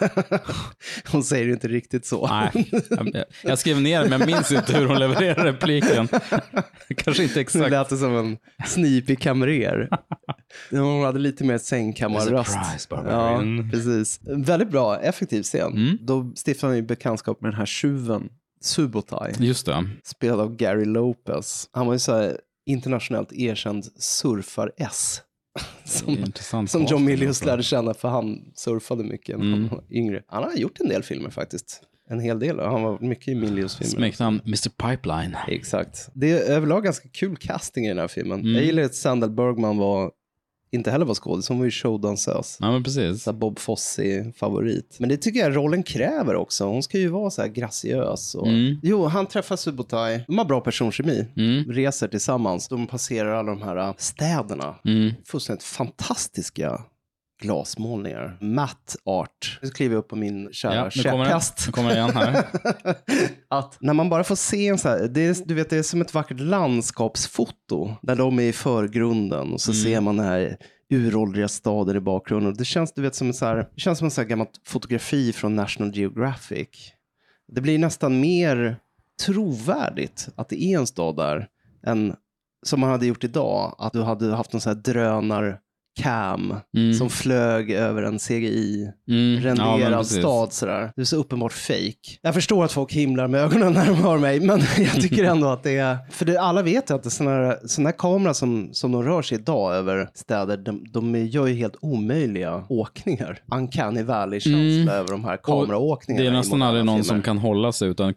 hon säger ju inte riktigt så. Nej, jag, jag skrev ner det, men jag minns inte hur hon levererade repliken. Kanske inte Nu exakt. lät det som en snipig kamrer. Hon hade lite mer sängkammarröst. Surprise, Ja, barbarian. precis. Väldigt bra, effektiv scen. Mm. Då stiftar han ju bekantskap med den här tjuven, Subotai, Just det. spelad av Gary Lopez. Han var ju så här internationellt erkänd surfar-S. Intressant Som John Milius alltså. lärde känna för han surfade mycket när han var yngre. Han har gjort en del filmer faktiskt. En hel del. Han var mycket i Milius filmer. Smeknamn Mr Pipeline. Exakt. Det är överlag ganska kul casting i den här filmen. Mm. Jag gillar att Sandal Bergman var, inte heller var skådis, hon var ju showdansös. Ja, men precis. Så här Bob Fosse-favorit. Men det tycker jag rollen kräver också. Hon ska ju vara så här graciös. Och... Mm. Jo, han träffar Subotai. De har bra personkemi. Mm. Reser tillsammans. De passerar alla de här äh, städerna. Mm. Fullständigt fantastiska glasmålningar. Matte art. Nu kliver jag upp på min kära Ja, nu kommer käpphäst. Nu kommer igen här. att när man bara får se en så här, det är, du vet, det är som ett vackert landskapsfoto där de är i förgrunden och så Mm. ser man den här uråldriga staden i bakgrunden. Det känns, du vet, som en så här, det känns som en så här gammalt fotografi från National Geographic. Det blir nästan mer trovärdigt att det är en stad där än som man hade gjort idag, att du hade haft en så här drönar cam Mm. som flög över en CGI Mm. Ja, stad sådär. Det är så uppenbart fake. Jag förstår att folk himlar med ögonen när de hör mig, men jag tycker ändå att det är... För det, alla vet ju att sådana här, såna här kameror som, som de rör sig idag över städer, de, de gör ju helt omöjliga åkningar. Uncanny valley-känsla över de här kameraåkningarna. Mm. Det är nästan aldrig någon filmer. som kan hålla sig utan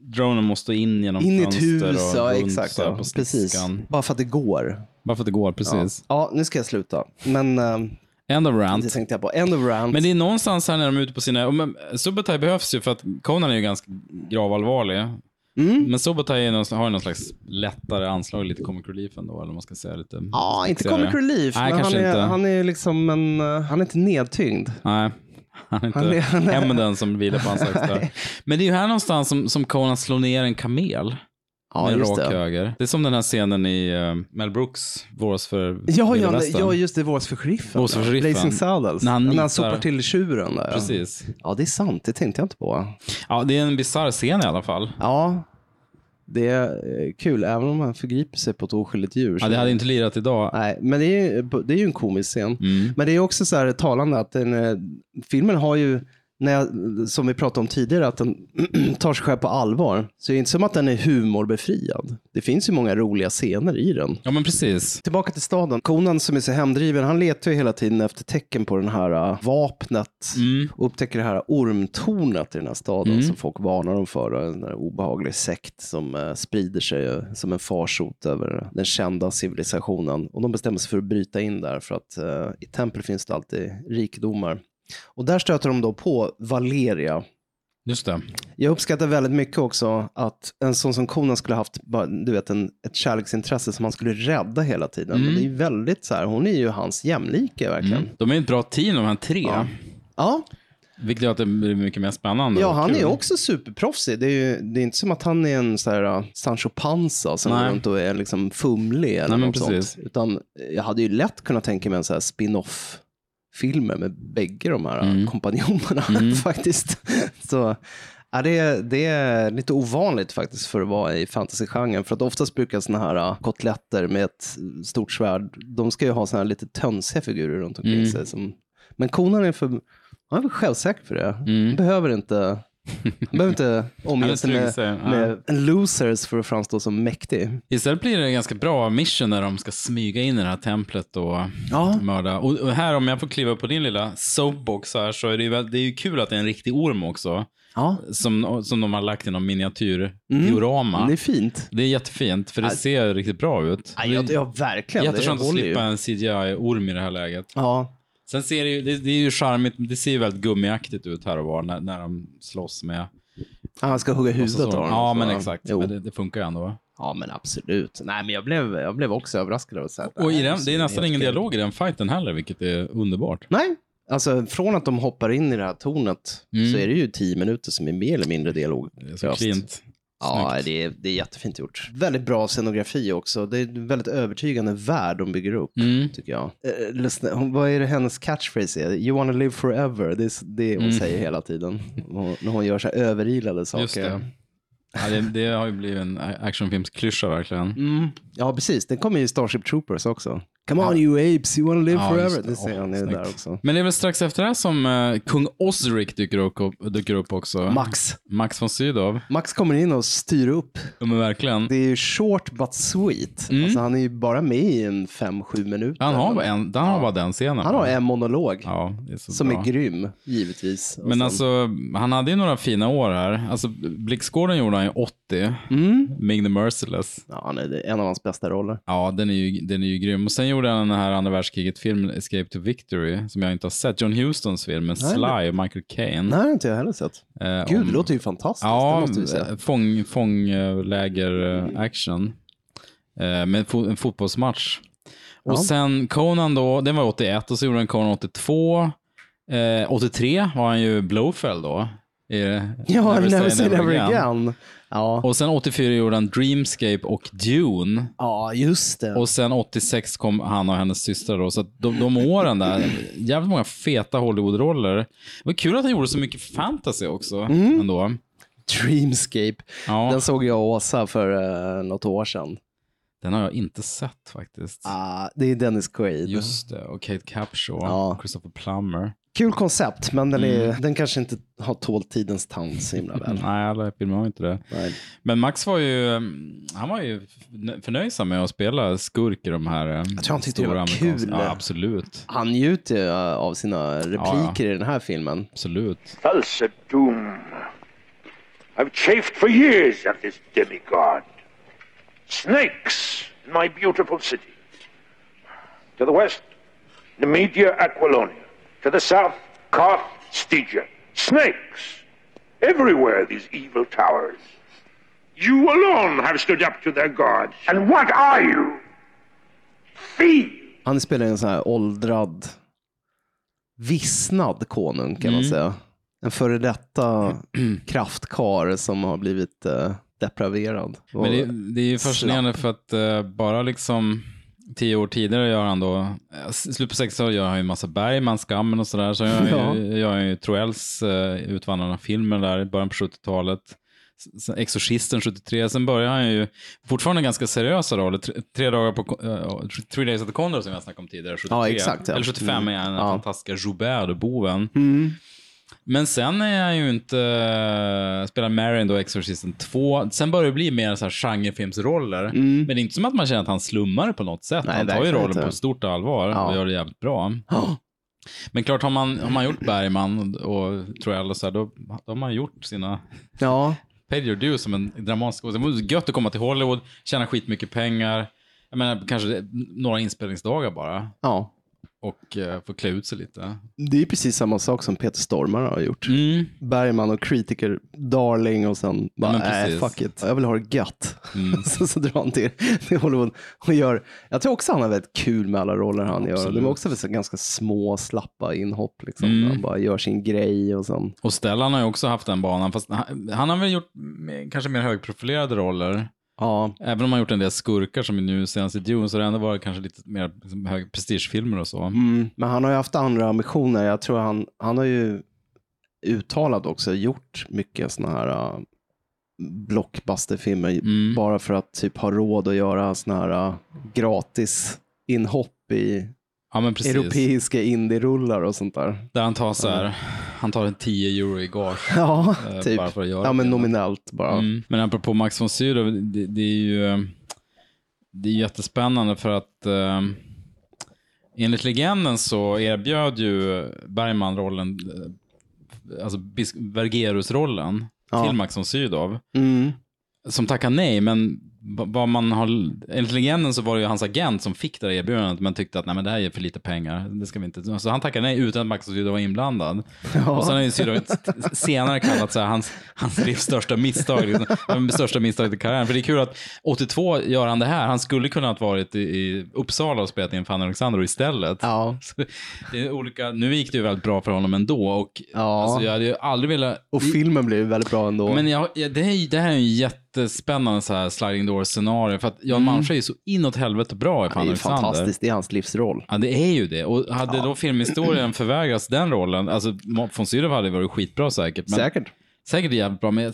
dronen måste in genom In i ett fönster hus, och ja exakt. Ja. Precis. Bara för att det går. Bara för att det går, precis. Ja, nu ska jag sluta. Men äh, End of det rant. tänkte jag på. End of rant. Men det är någonstans här när de är ute på sina... och men Subotai behövs ju för att Conan är ju ganska gravallvarlig. Mm. Men Subotai är någon, har ju någon slags lättare anslag, lite comic relief ändå, eller vad man ska säga. Lite Ja, inte sexigare. comic relief, Nej, men han kanske är, inte. han är liksom en, eh, han är inte nedtyngd. Nej, han är inte Han är- han är- hämnden som vilar på hans axlar. Men det är ju här någonstans som, som Conan slår ner en kamel. Ja, med rak det. höger. Det är som den här scenen i uh, Mel Brooks, Våras för Ja, ja, Västern. ja, just det. Våras för sheriffen. Våras för sheriffen. Blazing Saddles. När han När han sopar till tjuren där. Ja. Precis. ja, det är sant. Det tänkte jag inte på. Ja, det är en bisarr scen i alla fall. Ja, det är eh, kul. Även om man förgriper sig på ett oskyldigt djur. Ja, det hade inte lirat idag. Nej, men det är, det är ju en komisk scen. Mm. Men det är också så här talande att den, eh, filmen har ju, när jag, som vi pratade om tidigare, att den tar sig själv på allvar. Så det är inte som att den är humorbefriad. Det finns ju många roliga scener i den. Ja, men precis. Tillbaka till staden. Conan som är så hemdriven, han letar ju hela tiden efter tecken på den här uh, vapnet Mm. och upptäcker det här ormtornet i den här staden Mm. som folk varnar dem för. En där obehaglig sekt som uh, sprider sig uh, som en farsot över den kända civilisationen. Och de bestämmer sig för att bryta in där för att uh, i tempel finns det alltid rikedomar. Och där stöter de då på Valeria. Just det. Jag uppskattar väldigt mycket också att en sån som Conan skulle haft, du vet, en, ett kärleksintresse som han skulle rädda hela tiden. Mm. Det är väldigt så här, hon är ju hans jämlike verkligen. Mm. De är ett bra team de här tre. Ja. Ja, Vilket gör att det blir mycket mer spännande. ja han är ju också superproffsig. Det är ju det är inte som att han är en så här uh, Sancho Panza som går runt och är liksom fumlig eller Nej, men något sånt. Utan jag hade ju lätt kunnat tänka mig en så här spin-off filmer med bägge de här Mm. kompanjonerna Mm. faktiskt. Så ja, det, det är lite ovanligt faktiskt för att vara i fantasygenren. För att oftast brukar sådana här uh, kotletter med ett stort svärd, de ska ju ha sådana här lite tönsiga figurer runt omkring Mm. sig. Som, men konan är för, han är väl självsäker för det. Mm. Han behöver inte, han behöver inte omge sig med, ja. med losers för att framstå som mäktig. Istället blir det en ganska bra mission när de ska smyga in i det här templet och Ja. mörda. Och, och här, om jag får kliva upp på din lilla soapbox här, så är det ju, väl- det är ju kul att det är en riktig orm också. Ja, Som, som de har lagt i någon miniatyrdiorama. det är fint. Det är jättefint, för det Ja. ser riktigt bra ut. Ja, ja, verkligen. Jätteskönt att håller ju. slippa en CGI-orm i det här läget. Ja, Sen ser det ju, det, det är ju charmigt, det ser ju väldigt gummiaktigt ut här och var när, när de slåss med... han ska hugga huvudet av honom. Ja, så- men exakt. Men det, det funkar ju ändå. Ja, men absolut. Nej, men jag blev, jag blev också överraskad av att säga Och i den, det är nästan ingen dialog i den fighten heller, vilket är underbart. Nej, alltså från att de hoppar in i det här tornet Mm. så är det ju tio minuter som är mer eller mindre dialog. Det är så cleant. Ja, det är, det är jättefint gjort. Väldigt bra scenografi också. Det är en väldigt övertygande värld de bygger upp, Mm. tycker jag. Eh, lyssna, hon, vad är det hennes catchphrase är? You wanna live forever. Det är det hon Mm. säger hela tiden. Hon, när hon gör så här överilade saker. Ja, det, det har ju blivit en actionfilmsklyscha verkligen. Mm. Ja, precis. Den kommer ju i Starship Troopers också. Come on you apes, you wanna live Ja, forever. det. Det säger han ju där också. Men det är väl strax efter det här som eh, kung Osric dyker upp, dyker upp också. Max. Max von Sydow. Max kommer in och styr upp. Ja, men verkligen. Det är ju short but sweet. Mm. Alltså, han är ju bara med i en fem, sju minuter. Han har, en, han har bara den scenen. Han har en monolog. Ja, är Som bra. är grym, givetvis. Och Men sen- alltså, han hade ju några fina år här. Alltså, Blixtgården gjorde han ju 80. Mm. Ming the Merciless. Ja, han är det- en av hans bästa roller. Ja, den är ju, den är ju grym. Och sen gjorde han den här andra världskriget-filmen Escape to Victory, som jag inte har sett. John Hustons film med Nej, Sly och Michael Caine. Nej, det inte jag heller sett. Eh, Gud, om- det låter ju fantastiskt. det Ja, måste vi säga. fång, fångläger-action. Eh, med fo en fotbollsmatch. Och Ja. sen Conan då, den var 81 och så gjorde han Conan 82. Eh, 83 var han ju Blowfell då. I Ja, Never, say never again. Ja. Och sen 84 gjorde han Dreamscape och Dune. ja, just det. Och sen 86 kom han och hennes syster då. Så de, de åren där, jävligt många feta Hollywood-roller. Det var kul att han gjorde så mycket fantasy också. Ändå. Dreamscape. Ja, Den såg jag och Åsa för uh, något år sedan. den har jag inte sett faktiskt. Ah, det är Dennis Quaid. Just det, och Kate Capshaw, Ja. Christopher Plummer. Kul koncept, men den, är, Mm. den kanske inte har tålt tidens tand så himla väl. Nej, alla filmer har inte det. Nej. Men Max var ju, han var ju förnöjsam med att spela skurk i de här Jag tror han tyckte det var kul. Ja, absolut. Han njuter ju, uh, av sina repliker i den här filmen. Absolut. Doom. I've chafed for years at this demigod. Snakes in my beautiful city. To the west, Nemedia Aquilonia. To the south, Koth Stygia. Snakes! Everywhere these evil towers. You alone have stood up to their gods. And what are you? Thieves! Han spelar en sån här åldrad, vissnad konung kan Mm. man säga. En före detta kraftkar som har blivit uh, depraverad. Men det, det är ju fascinerande för att eh, bara liksom tio år tidigare gör han då, eh, i slutet på 60-talet gör han ju en massa Bergman, Skammen och sådär. Så gör han Ja. ju, gör han ju Troells uh, Utvandrarna-filmer där i början på 70-talet. Sen Exorcisten 73, sen börjar han ju fortfarande ganska seriösa roller. Tre, tre dagar på, uh, Three Days of the Condor som jag snackade om tidigare, 73. Ja, exakt, ja. Eller 75 är han den Mm. Ja. fantastiska Joubert, då, boven. Mm. Men sen är han ju inte, uh, spelar Marion då, Exorcisten 2. Sen börjar det bli mer så här genrefilmsroller. Men det är inte som att man känner att han slummar på något sätt. Nej, han tar ju rollen inte. på stort allvar Ja. och gör det jävligt bra. Men klart, har man, har man gjort Bergman och Troell så här, då, då har man gjort sina Ja, paid your dues som en dramatisk... Det var gött att komma till Hollywood, tjäna skitmycket pengar. Jag menar, kanske några inspelningsdagar bara. ja. Och uh, få klä ut sig lite. Det är precis samma sak som Peter Stormare har gjort. Mm. Bergman och kritiker, Darling och sen bara, precis. fuck it, jag vill ha det gött. Mm. så, så drar han till, till Hollywood och gör, jag tror också han har väldigt kul med alla roller han gör. Absolut. De är också så ganska små, slappa inhopp liksom. Mm. Han bara gör sin grej och sen, Och Stellan har ju också haft den banan, fast han, han har väl gjort kanske mer högprofilerade roller. Ja, Även om han gjort en del skurkar som nu senast i Dune, så har det ändå varit kanske lite mer liksom, prestigefilmer och så. mm. men han har ju haft andra ambitioner. Jag tror han, han har ju uttalat också gjort mycket sådana här uh, blockbusterfilmer Mm. bara för att typ ha råd att göra sådana här uh, gratis inhopp i Ja, men precis. europeiska indie-rullar och sånt där. Där han tar så här, han tar en 10 euro i gage. Ja, eh, typ. Bara för att göra Ja, men det. nominellt bara. Mm. Men apropå Max von Sydow, det, det är ju eh, det är jättespännande för att eh, enligt legenden så erbjöd ju Bergman rollen, eh, alltså Vergerus-rollen Ja. till Max von Sydow. Mm. Som tackade nej, men vad man har, enligt legenden så var det ju hans agent som fick det här erbjudandet, men tyckte att nej, men det här är för lite pengar, det ska vi inte. Så han tackade nej utan att Max Sydow var inblandad. Och sen har ju Sydow senare kallat så här, hans, hans livs största misstag, liksom, största misstaget i karriären. För det är kul att 82 gör han det här, han skulle kunna ha varit i, i Uppsala och spelat in Fanny Alexander istället. Ja. Så det är olika, nu gick det ju väldigt bra för honom ändå och Ja. alltså, jag hade ju aldrig velat Och filmen blev väldigt bra ändå. men jag, det, här, det här är en jättespännande så här sliding door scenario för att Jan Malmsjö är så inåt helvete bra i det är Fanny ju Alexander. fantastiskt, det är hans livsroll. Ja, det är ju det. Och hade då filmhistorien förvägrats den rollen, alltså von Sydow hade varit skitbra säkert. Men Säkert. Säkert jävligt bra, men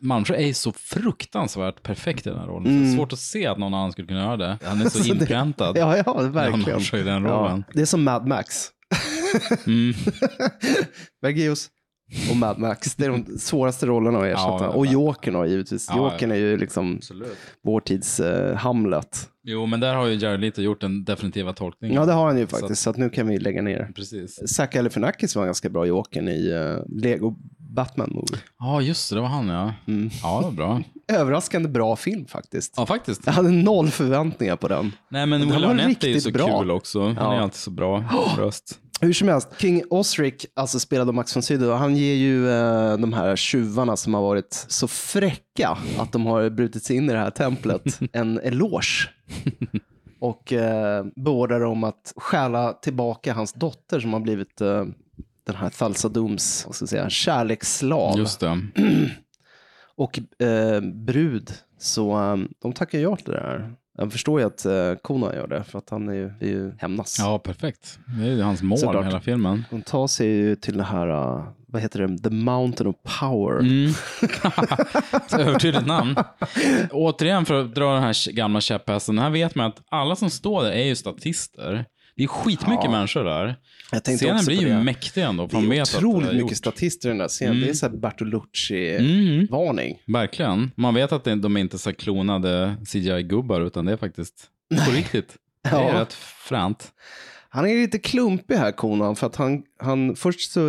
Malmsjö är ju så fruktansvärt perfekt i den här rollen. Det är svårt att se att någon annan skulle kunna göra det. Han är så det- inpräntad. Ja, ja, verkligen. Malmsjö i den rollen. Ja, det är som Mad Max. Mm. Bergius och Mad Max. Det är de svåraste rollerna att ersätta. Ja, och Jokern då, givetvis. Ja, Jokern är ju liksom Absolut. vår tids eh, Hamlet. Jo, men där har ju Jared Leto gjort den definitiva tolkningen. Ja, det har han ju Så att- faktiskt. Så att nu kan vi lägga ner. Precis. Zac Galifianakis var ganska bra Jokern i uh, Lego Batman Movie. Ja, just det. Det var han, ja. Mm. Ja, det var bra. Överraskande bra film faktiskt. Ja, faktiskt. Jag hade noll förväntningar på den. Nej, men Will Arnett är ju så bra. kul också. Han Ja. är alltid så bra röst. Hur som helst, King Osric, alltså spelad av Max von Sydow, han ger ju eh, de här tjuvarna som har varit så fräcka att de har brutit sig in i det här templet en eloge. Och eh, beordrar dem att stjäla tillbaka hans dotter som har blivit eh, den här Thalsadums vad ska jag säga, kärleksslav Just det. och eh, brud. Så eh, de tackar ja till det här. Jag förstår ju att eh, Kona gör det, för att han är ju, är ju hämnas. Ja, perfekt. Det är ju hans mål Såklart. med hela filmen. De tar sig ju till det här, uh, vad heter det, The Mountain of Power. Mm. Så Övertydligt namn. Återigen för att dra den här gamla käpphästen. Här vet man att alla som står där är ju statister. Det är skitmycket Ja. människor där. Jag Scenen blir ju mäktig ändå. Det är otroligt är mycket gjort. statister i den där scenen. Mm. Det är så här Bertolucci-varning. Mm, verkligen. Man vet att de är inte är så klonade CGI-gubbar, utan det är faktiskt på riktigt. Det är Ja. rätt fränt. Han är lite klumpig här, Konan, för att han, han först så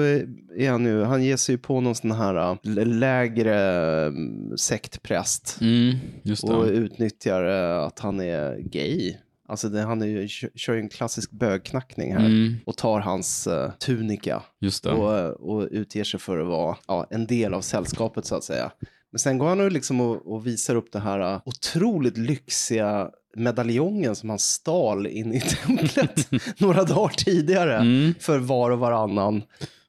är han ju, han ger sig på någon sån här uh, lägre um, sektpräst Mm, och utnyttjar uh, att han är gay. Alltså det, han är ju, kö- kör ju en klassisk bögknackning här Mm, och tar hans uh, tunika. just det. och, och utger sig för att vara ja, en del av sällskapet så att säga. Men sen går han och, liksom och, och visar upp det här uh, otroligt lyxiga medaljongen som han stal in i templet några dagar tidigare Mm. för var och varannan.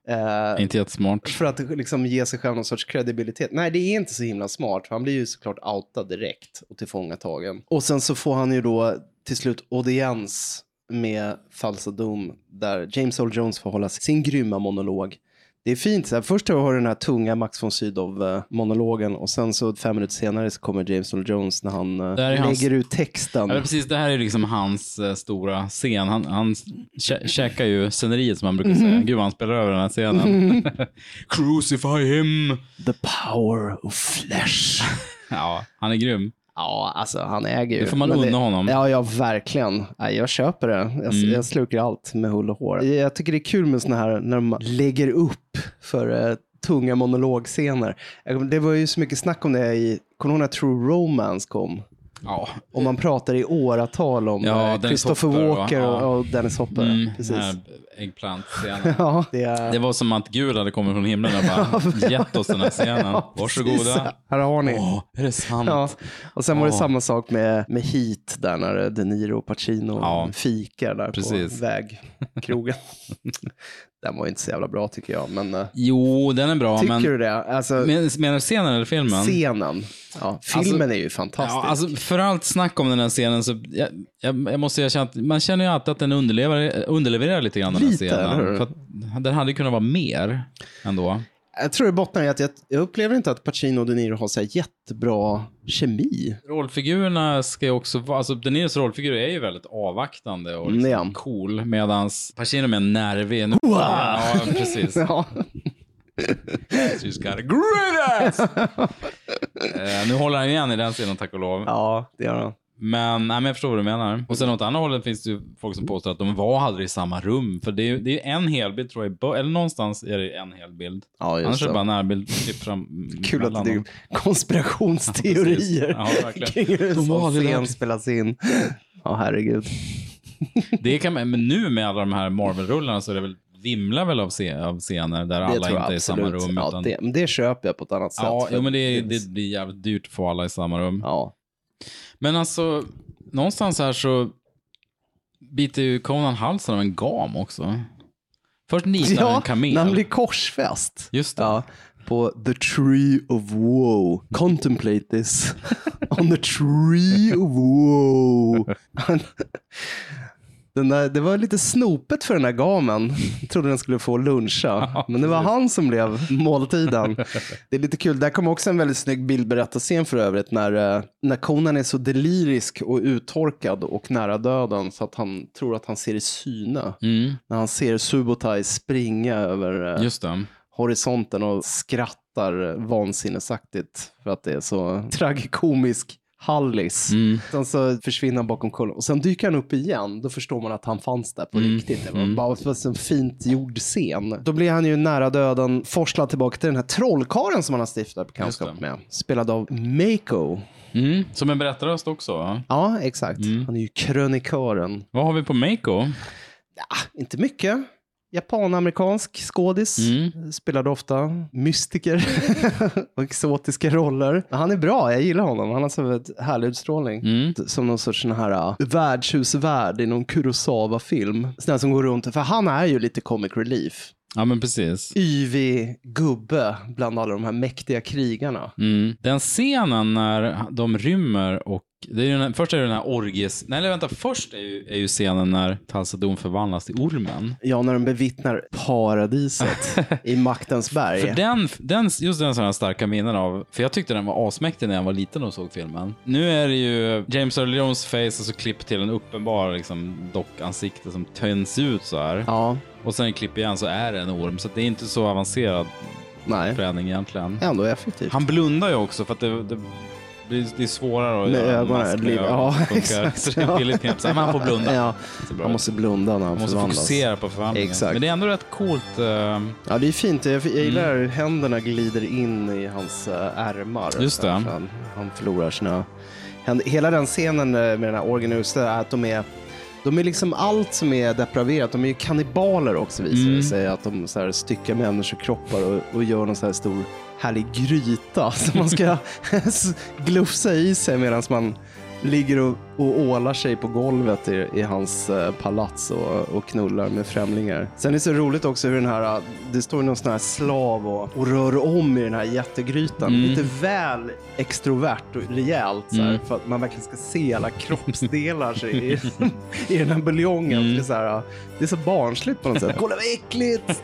Eh, Inte jättesmart. för att liksom ge sig själv någon sorts kredibilitet. Nej, det är inte så himla smart. Han blir ju såklart outad direkt och tillfångatagen. Och sen så får han ju då till slut audiens med Falsa Dom där James Earl Jones får hålla sin grymma monolog. Det är fint. Så här, först har du den här tunga Max von Sydow-monologen och sen så fem minuter senare så kommer James Earl Jones när han eh, lägger hans- ut texten. Ja, precis, det här är liksom hans eh, stora scen. Han, han kä- käkar ju sceneriet som man brukar säga. Gud vad han spelar över den här scenen. Crucify him! The power of flesh. Ja, han är grym. Ja, alltså han äger ju. Det får man unna honom. Ja, ja, verkligen. Ja, jag köper det. Jag, Mm. jag slukar allt med hull och hår. Jag tycker det är kul med såna här när de lägger upp för eh, tunga monologscener. Det var ju så mycket snack om det i, kommer du ihåg när True Romance kom? Ja, Och man pratar i åratal om Ja, eh, Christopher Hopper? Walker Ja. och, Dennis Hopper. mm, Precis. äggplant-scenen. Ja, det är... Det var som att Gud hade kommit från himlen och bara gett oss den här scenen. Ja. Varsågoda. Här har ni. Åh, är det sant? Ja. Och sen var det samma sak med, med Heat där när De Niro och Pacino Ja. fikar där Precis. på vägkrogen. Den var inte så jävla bra tycker jag, men uh, Jo, den är bra, tycker men... du det? Alltså, Men, menar du scenen eller filmen? scenen. Ja, filmen är ju fantastisk. Ja, alltså för allt snack om den här scenen så, jag, jag, jag måste erkänna att man känner ju alltid att den underlevererar, underlevererar lite grann den här Lite, hur? scenen. För den hade ju kunnat vara mer ändå. Jag tror det bottnar i att jag, jag upplever inte att Pacino och De Niro har så här jättebra kemi. Rollfigurerna ska ju också vara, alltså De Niros rollfigur är ju väldigt avvaktande och liksom Mm, är han. cool, medans Pacino är mer nervig. Nu, ja, precis. Ja. She's got a great ass! Eh, nu håller han ju igen i den scenen, tack och lov. ja, det gör han. Men, nej, men jag förstår vad du menar. Och sen åt andra hållet finns det ju folk som påstår att de var aldrig i samma rum. För det är ju det är en helbild tror jag, eller någonstans är det en helbild. Ja, just Annars är det det. bara närbild, klipp fram Kul att det är konspirationsteorier Ja, verkligen. kring hur en sån scen spelas in. Ja, herregud. Det kan man, men nu med alla de här Marvel-rullarna så är det väl, vimlar väl av, scener där Det alla inte är i samma rum. Ja, utan, det, det köper jag på ett annat sätt. ja, jo, men det, finns- det blir jävligt dyrt att få alla i samma rum. Ja. Men alltså, någonstans här så biter ju Conan halsen av en gam också. Först nitar han en Ja, kamel. när han blir korsfäst. Just det. Ja, på the tree of woe. Contemplate this. On the tree of woe. Han, Den där, det var lite snopet för den där gamen. Jag trodde den skulle få luncha. Men det var han som blev måltiden. Det är lite kul. Där kommer också en väldigt snygg bildberättarscen för övrigt. När, eh, när Conan är så delirisk och uttorkad och nära döden så att han tror att han ser i syne. När han ser Subotai springa över eh, Just det. horisonten och skrattar vansinnesaktigt för att det är så tragikomisk hallis. Sen så försvinner han bakom kullen och sen dyker han upp igen. Då förstår man att han fanns där på riktigt. Det var bara för en fint gjord scen. Då blir han ju nära döden forslad tillbaka till den här trollkaren som han har stiftat bekantskap med. Spelad av Mako. Mm. Som en berättarröst också. va? Ja, exakt. Han är ju krönikören. Vad har vi på Mako? Inte mycket. Japan-amerikansk skådis. Spelade ofta mystiker och exotiska roller. Han är bra, jag gillar honom. Han har så väldigt härlig utstrålning. Som någon sorts sån här uh, värdshusvärd i någon Kurosawa-film. Sån som går runt, för han är ju lite comic relief. Ja, men precis. Yvig gubbe bland alla de här mäktiga krigarna. Mm. Den scenen när de rymmer och det är ju den här, först är det den här orgies... Nej, eller vänta. Först är ju, är ju scenen när Talsadon förvandlas till ormen. Ja, när de bevittnar paradiset i maktens berg. För den, den, just den sådana här starka minnen av, för jag tyckte den var asmäktig när jag var liten och såg filmen. Nu är det ju James Earl Jones face och så klipp till en uppenbar liksom, dockansikte som tänds ut så här. Ja, Och sen klipp igen så är det en orm, så det är inte så avancerad nej. träning egentligen. Ändå effektivt. Han blundar ju också för att det, det, blir, det är svårare att Med göra en ögonen, mask med ögonen ja, exakt, Så det blir lite knepigt. Men han får blunda. Ja, han måste blunda när han Man måste förvandlas. fokusera på förvandlingen. Exakt. Men det är ändå rätt coolt. eh, Ja, det är fint. Jag, jag gillar Mm. hur händerna glider in i hans äh, ärmar. Just det. Han, han förlorar sina händer. Hela den scenen eh, med den här Organus är att de är de är liksom allt som är depraverat. De är ju kannibaler också visar Mm. det sig. Att de så här styckar människokroppar och, och gör någon så här stor härlig gryta som man ska glufsa i sig medan man ligger och, och ålar sig på golvet i, i hans eh, palats och, och knullar med främlingar. Sen är det så roligt också hur den här, eh, det står någon sån här slav och, och rör om i den här jättegrytan. Mm. Lite väl extrovert och rejält så här, Mm. för att man verkligen ska se alla kroppsdelar sig i, i den här buljongen. Mm. Det, är så här, eh, det är så barnsligt på något sätt. Kolla vad äckligt!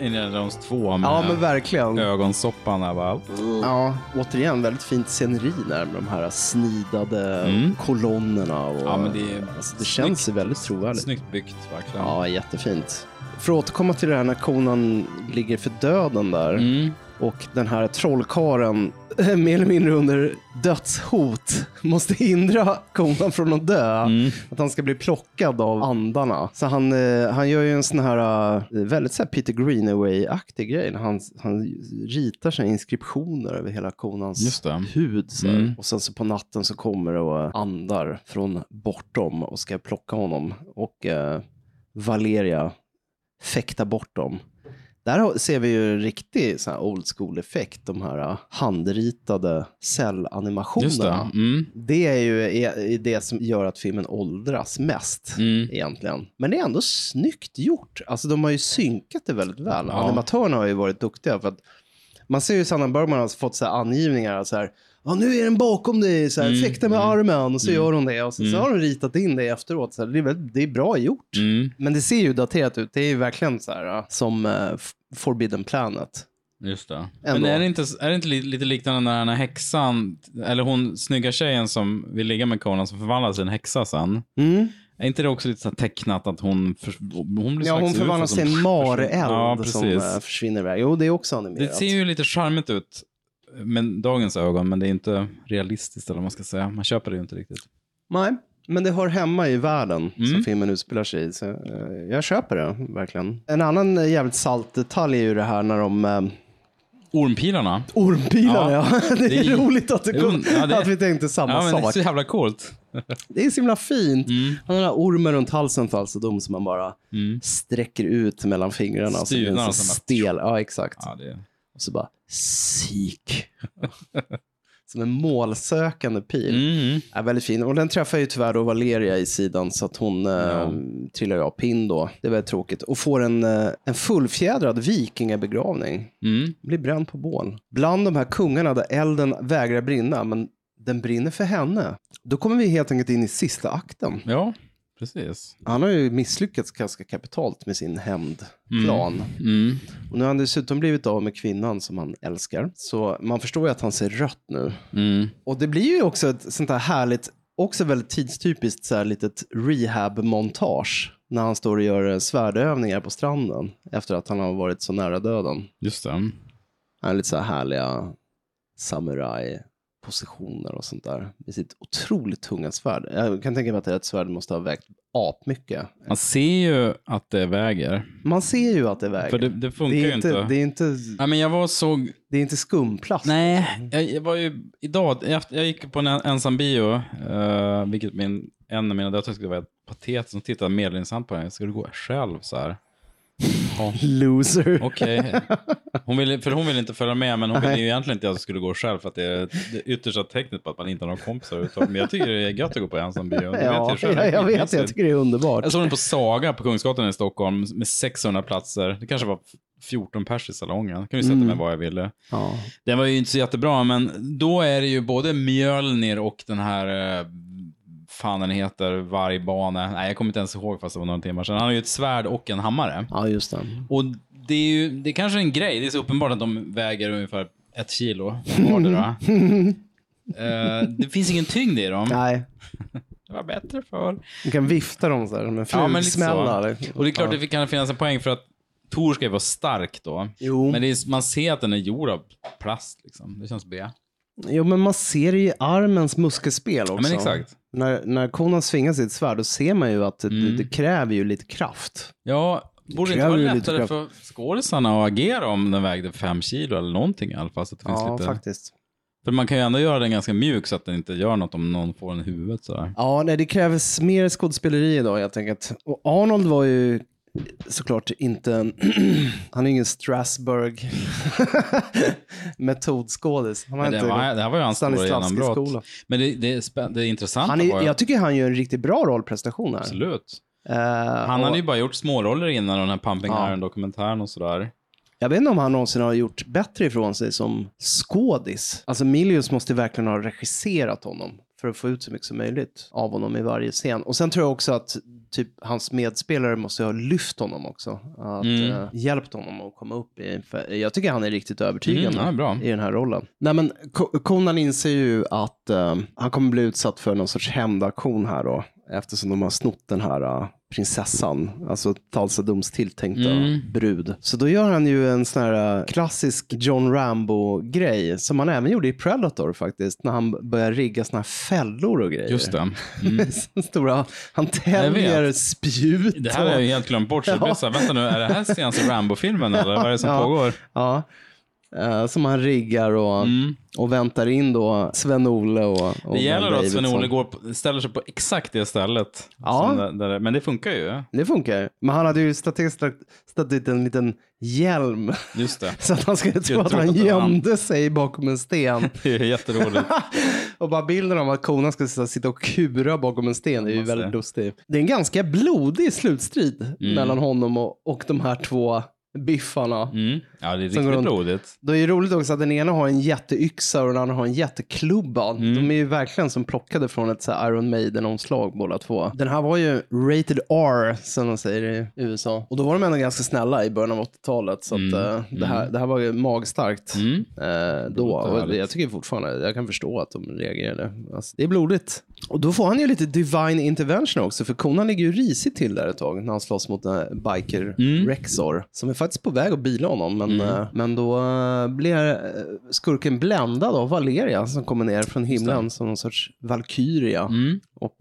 Indiana Jones 2 med ja men verkligen. ögonsoppan där bara. Ja, återigen väldigt fint sceneri där med de här snidade Mm. kolonnerna. Och, Ja, men det är alltså, det känns ju väldigt trovärdigt. Snyggt byggt verkligen. Ja, jättefint. För att återkomma till det här när konan ligger för döden där Mm. Och den här trollkaren eh, mer eller mindre under dödshot måste hindra konan från att dö. Mm. Att han ska bli plockad av andarna. Så han, eh, han gör ju en sån här eh, väldigt så här Peter Greenaway-aktig grej. Han, han ritar sina inskriptioner över hela konans hud. Så. Mm. Och sen så på natten så kommer det andar från bortom och ska plocka honom. Och eh, Valeria fäktar bort dem. Där ser vi ju en riktig så här old school-effekt, de här uh, handritade cellanimationerna. Det. Mm. Det är ju det som gör att filmen åldras mest Mm. egentligen. Men det är ändå snyggt gjort. Alltså de har ju synkat det väldigt väl. Ja. Animatörerna har ju varit duktiga. För att man ser ju Sanna Bergman har fått så här angivningar. Så här, ja, nu är den bakom dig, så här, Mm, fäkta med mm, armen. Och så mm. gör hon det. Och så, så Mm. har hon ritat in det efteråt. Så här, det, är det är bra gjort. Mm. Men det ser ju daterat ut. Det är ju verkligen så här, uh, som uh, Forbidden Planet. Just det. Ändå. Men är det inte, är det inte li- lite liknande när den här häxan, eller hon snygga tjejen som vill ligga med Conan som förvandlas till en häxa sen? Mm. Är inte det också lite så tecknat att hon, för, hon blir Ja, hon förvandlas till en mareld Ja, som uh, försvinner iväg. Jo, det är också animerat. Det ser ju lite charmigt ut med dagens ögon, men det är inte realistiskt eller vad man ska säga. Man köper det ju inte riktigt. Nej, men det hör hemma i världen som Mm. filmen utspelar sig i. Så, eh, jag köper det, verkligen. En annan eh, jävligt salt detalj är ju det här när de... Eh, Ormpilarna. ormpilarna, ja. Ja, Det är, det är- roligt att, det kom, ja, det- att vi tänkte samma Ja, men det är sak. så jävla coolt. Det är så himla fint. Mm. Han har den här ormen runt halsen på alltså de som man bara Mm. sträcker ut mellan fingrarna. Så blir den Styvnar så och stel. Ja, exakt. Ja, det är... Och så bara, sik. som en målsökande pil. Mm. Ja, väldigt fin. Och den träffar ju tyvärr då Valeria i sidan så att hon eh, trillar ju av pinn då. Det är väldigt tråkigt. Och får en, eh, en fullfjädrad vikingabegravning. Mm. Blir bränd på bål. Bland de här kungarna där elden vägrar brinna, men den brinner för henne. Då kommer vi helt enkelt in i sista akten. Ja, Precis. Han har ju misslyckats ganska kapitalt med sin hämndplan. Mm. Och nu har han dessutom blivit av med kvinnan som han älskar. Så man förstår ju att han ser rött nu. Mm. Och det blir ju också ett sånt här härligt, också väldigt tidstypiskt så här litet rehab-montage. När han står och gör svärdövningar på stranden efter att han har varit så nära döden. Just det. Han har lite så här härliga samurai-positioner och sånt där. Med sitt otroligt tunga svärd. Jag kan tänka mig att det här svärd måste ha vägt apmycket. Man ser ju att det väger. Man ser ju att det väger. För det, det funkar det, är ju inte, det är inte, Nej, men jag var såg det är inte skumplast. Nej, jag, var ju idag, jag, gick på en ensam bio, uh, vilket min, en av mina döttrar skulle vara patet som tittade medlingsam på den. Ska du gå själv så här? Ja, Loser. Okej. Hon ville, för hon ville inte följa med, men hon ville ju egentligen inte att jag skulle gå själv för att det är det yttersta tecknet på att man inte har några kompisar överhuvudtaget. Men jag tycker det är gött att gå på ensam bio. Ja, jag, själv. jag, jag vet. Jag tycker det är underbart. Jag såg den på Saga på Kungsgatan i Stockholm med 600 platser. Det kanske var 14 pers i salongen. Jag kunde sätta mig var jag ville. Ja. Den var ju inte så jättebra, men då är det ju både Mjölnir och den här, eh, fan den heter, Vargbane. Nej, jag kommer inte ens ihåg fast det var några timmar sedan. Han har ju ett svärd och en hammare. ja, just det. Och det är ju, det är kanske en grej. Det är så uppenbart att de väger ungefär ett kilo vardera. uh, det finns ingen tyngd i dem. Nej, Det var bättre för. du kan vifta dem så här med Ja, men lite så. flugsmällar. Och det är klart ja. det kan finnas en poäng för att Tor ska ju vara stark då. Jo. Men är, man ser att den är gjord av plast. Liksom. Det känns B. Jo, men man ser det i armens muskelspel också. Ja, men exakt. När, när konan svingar sitt svärd, då ser man ju att det, Mm. det kräver ju lite kraft. Ja, borde det inte kräver vara lättare kraft. för skådisarna att agera om den vägde fem kilo eller någonting i alla fall. Så att det finns Ja, lite... faktiskt. För man kan ju ändå göra den ganska mjuk så att den inte gör något om någon får den i huvudet sådär. Ja, nej, det krävs mer skådespeleri idag helt enkelt. Och Arnold var ju såklart inte en, han är ingen Strasbourg metodskådis. Han har det, inte var, det här var ju hans stora genombrott. Men det, det, är det intressanta Han var är, jag tycker han gör en riktigt bra rollprestation här. Absolut. Eh, Han och hade ju bara gjort småroller innan den här Pumping Ja. Iron-dokumentären och sådär. Jag vet inte om han någonsin har gjort bättre ifrån sig som skådis. Alltså Milius måste verkligen ha regisserat honom för att få ut så mycket som möjligt av honom i varje scen. Och sen tror jag också att typ hans medspelare måste ha lyft honom också. Att, Mm. eh, hjälpt honom att komma upp i. Jag tycker han är riktigt övertygande Mm, ja, i den här rollen. Nej men Conan inser ju att eh, han kommer bli utsatt för någon sorts hämndaktion här då. Eftersom de har snott den här eh, prinsessan, alltså Talsadums tilltänkta Mm. brud. Så då gör han ju en sån här eh, klassisk John Rambo-grej som han även gjorde i Predator faktiskt. När han börjar rigga såna här fällor och grejer. Just det. Så Stora, han vet. spjut. Det här har jag helt glömt bort. Så blev så vänta nu, är det här senaste Rambo-filmen eller vad är det som Ja. pågår? Ja. Eh, som han riggar och, Mm. Och väntar in då Sven-Olle och, och Det gäller att Davidson. Sven-Olle går på, ställer sig på exakt det stället. Ja. Där, där, men det funkar ju. Det funkar. Men han hade ju strategiskt ställt dit en liten hjälm Just det. så att han skulle tro att han var han. gömde sig bakom en sten. Det är jätteroligt. och bara bilden av att konan skulle här sitta och kura bakom en sten är ju väldigt lustig. Det är en ganska blodig slutstrid Mm. mellan honom och, och de här två biffarna. Mm. Ja, det är riktigt runt. blodigt. Det är ju roligt också att den ena har en jätteyxa och den andra har en jätteklubba. Mm. De är ju verkligen som plockade från ett så Iron Maiden-omslag båda två. Den här var ju rated R, som de säger i USA. Och då var de ändå ganska snälla i början av 80-talet. Så Mm. att, eh, det, här, det här var ju magstarkt Mm. eh, då. Och jag tycker fortfarande, jag kan förstå att de reagerade. Alltså, det är blodigt. Och då får han ju lite divine intervention också, för konan ligger ju risigt till där ett tag när han slåss mot den här biker Mm. Rexor, som är faktiskt på väg att bila honom. Men, eh, men då eh, blir eh, skurken bländad av Valeria som kommer ner från himlen som någon sorts valkyria Mm. och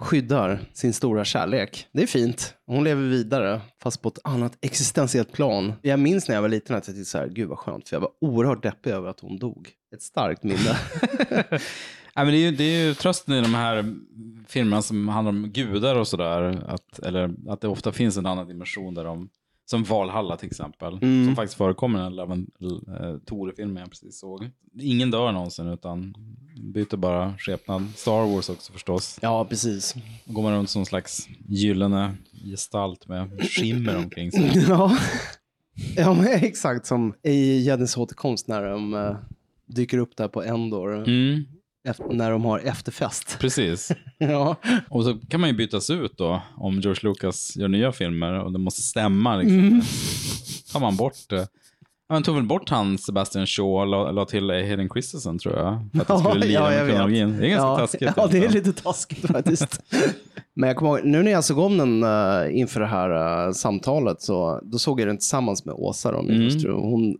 skyddar sin stora kärlek. Det är fint. Hon lever vidare, fast på ett annat existentiellt plan. Jag minns när jag var liten att jag tyckte så här, gud vad skönt, för jag var oerhört deppig över att hon dog. Ett starkt minne. Nej, men det, är ju, det är ju trösten i de här filmerna som handlar om gudar och sådär. Att, eller att det ofta finns en annan dimension där de, som Valhalla till exempel, Mm. som faktiskt förekommer i den Love uh, Tore-filmen jag precis såg. Ingen dör någonsin utan byter bara skepnad. Star Wars också förstås. ja, precis. Går man runt som en slags gyllene gestalt med skimmer omkring sig. ja. ja, men exakt som i Gäddens återkomst när de eh, dyker upp där på Endor. Mm. När de har efterfest. Precis. ja. Och så kan man ju bytas ut då om George Lucas gör nya filmer och det måste stämma. Liksom. Mm. tar man bort det. Ja, Man tog väl bort han Sebastian Shaw och la, la till Hayden Christensen tror jag. För att det skulle lira med kronologin. Det är ganska ja, taskigt. Ja, det är alltså. lite taskigt faktiskt. Men jag kommer ihåg, nu när jag såg om den uh, inför det här uh, samtalet, så då såg jag den tillsammans med Åsa, då, min Mm. hustru. Hon,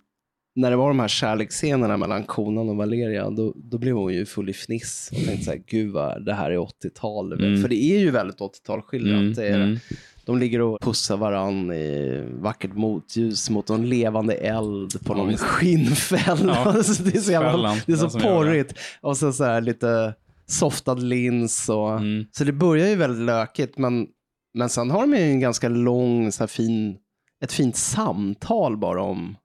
när det var de här kärleksscenerna mellan konan och Valeria, då, då blev hon ju full i fniss. Och tänkte så här, gud vad det här är 80-tal. Mm. För det är ju väldigt 80-tal skildrat. Mm, Det är, mm. De ligger och pussar varann i vackert motljus mot en levande eld på Ja, någon visst. skinnfäll. Ja, Alltså, det är så, jävla, fällan, det är så porrigt. Och så, så här lite softad lins. Och, Mm. Så det börjar ju väldigt lökigt. Men, men sen har de ju en ganska lång, så här fin, ett fint samtal bara om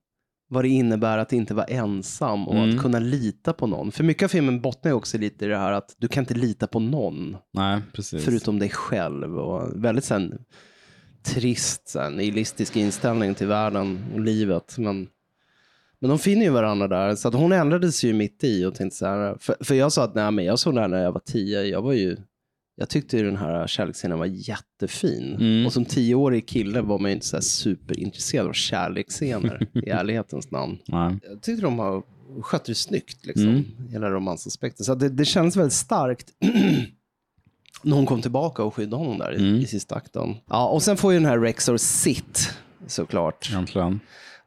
vad det innebär att inte vara ensam och Mm. att kunna lita på någon. För mycket av filmen bottnar ju också lite i det här att du kan inte lita på någon Nej, förutom dig själv. Och väldigt sen, trist, sen, nihilistisk inställning till världen och livet. Men, men de finner ju varandra där. Så att hon ändrades ju mitt i och tänkte så här. För, för jag sa att nej, men jag såg den här när jag var tio. Jag var ju jag tyckte ju den här kärleksscenen var jättefin. Mm. Och som tioårig kille var man ju inte så här superintresserad av kärleksscener i ärlighetens namn. Nej. Jag tyckte de har skött det snyggt, liksom, Mm. hela romansaspekten. Så det, det kändes väldigt starkt när hon kom tillbaka och skyddade honom där i, Mm. i sista akten. Ja, och sen får ju den här Rexor sitt, såklart. Egentligen.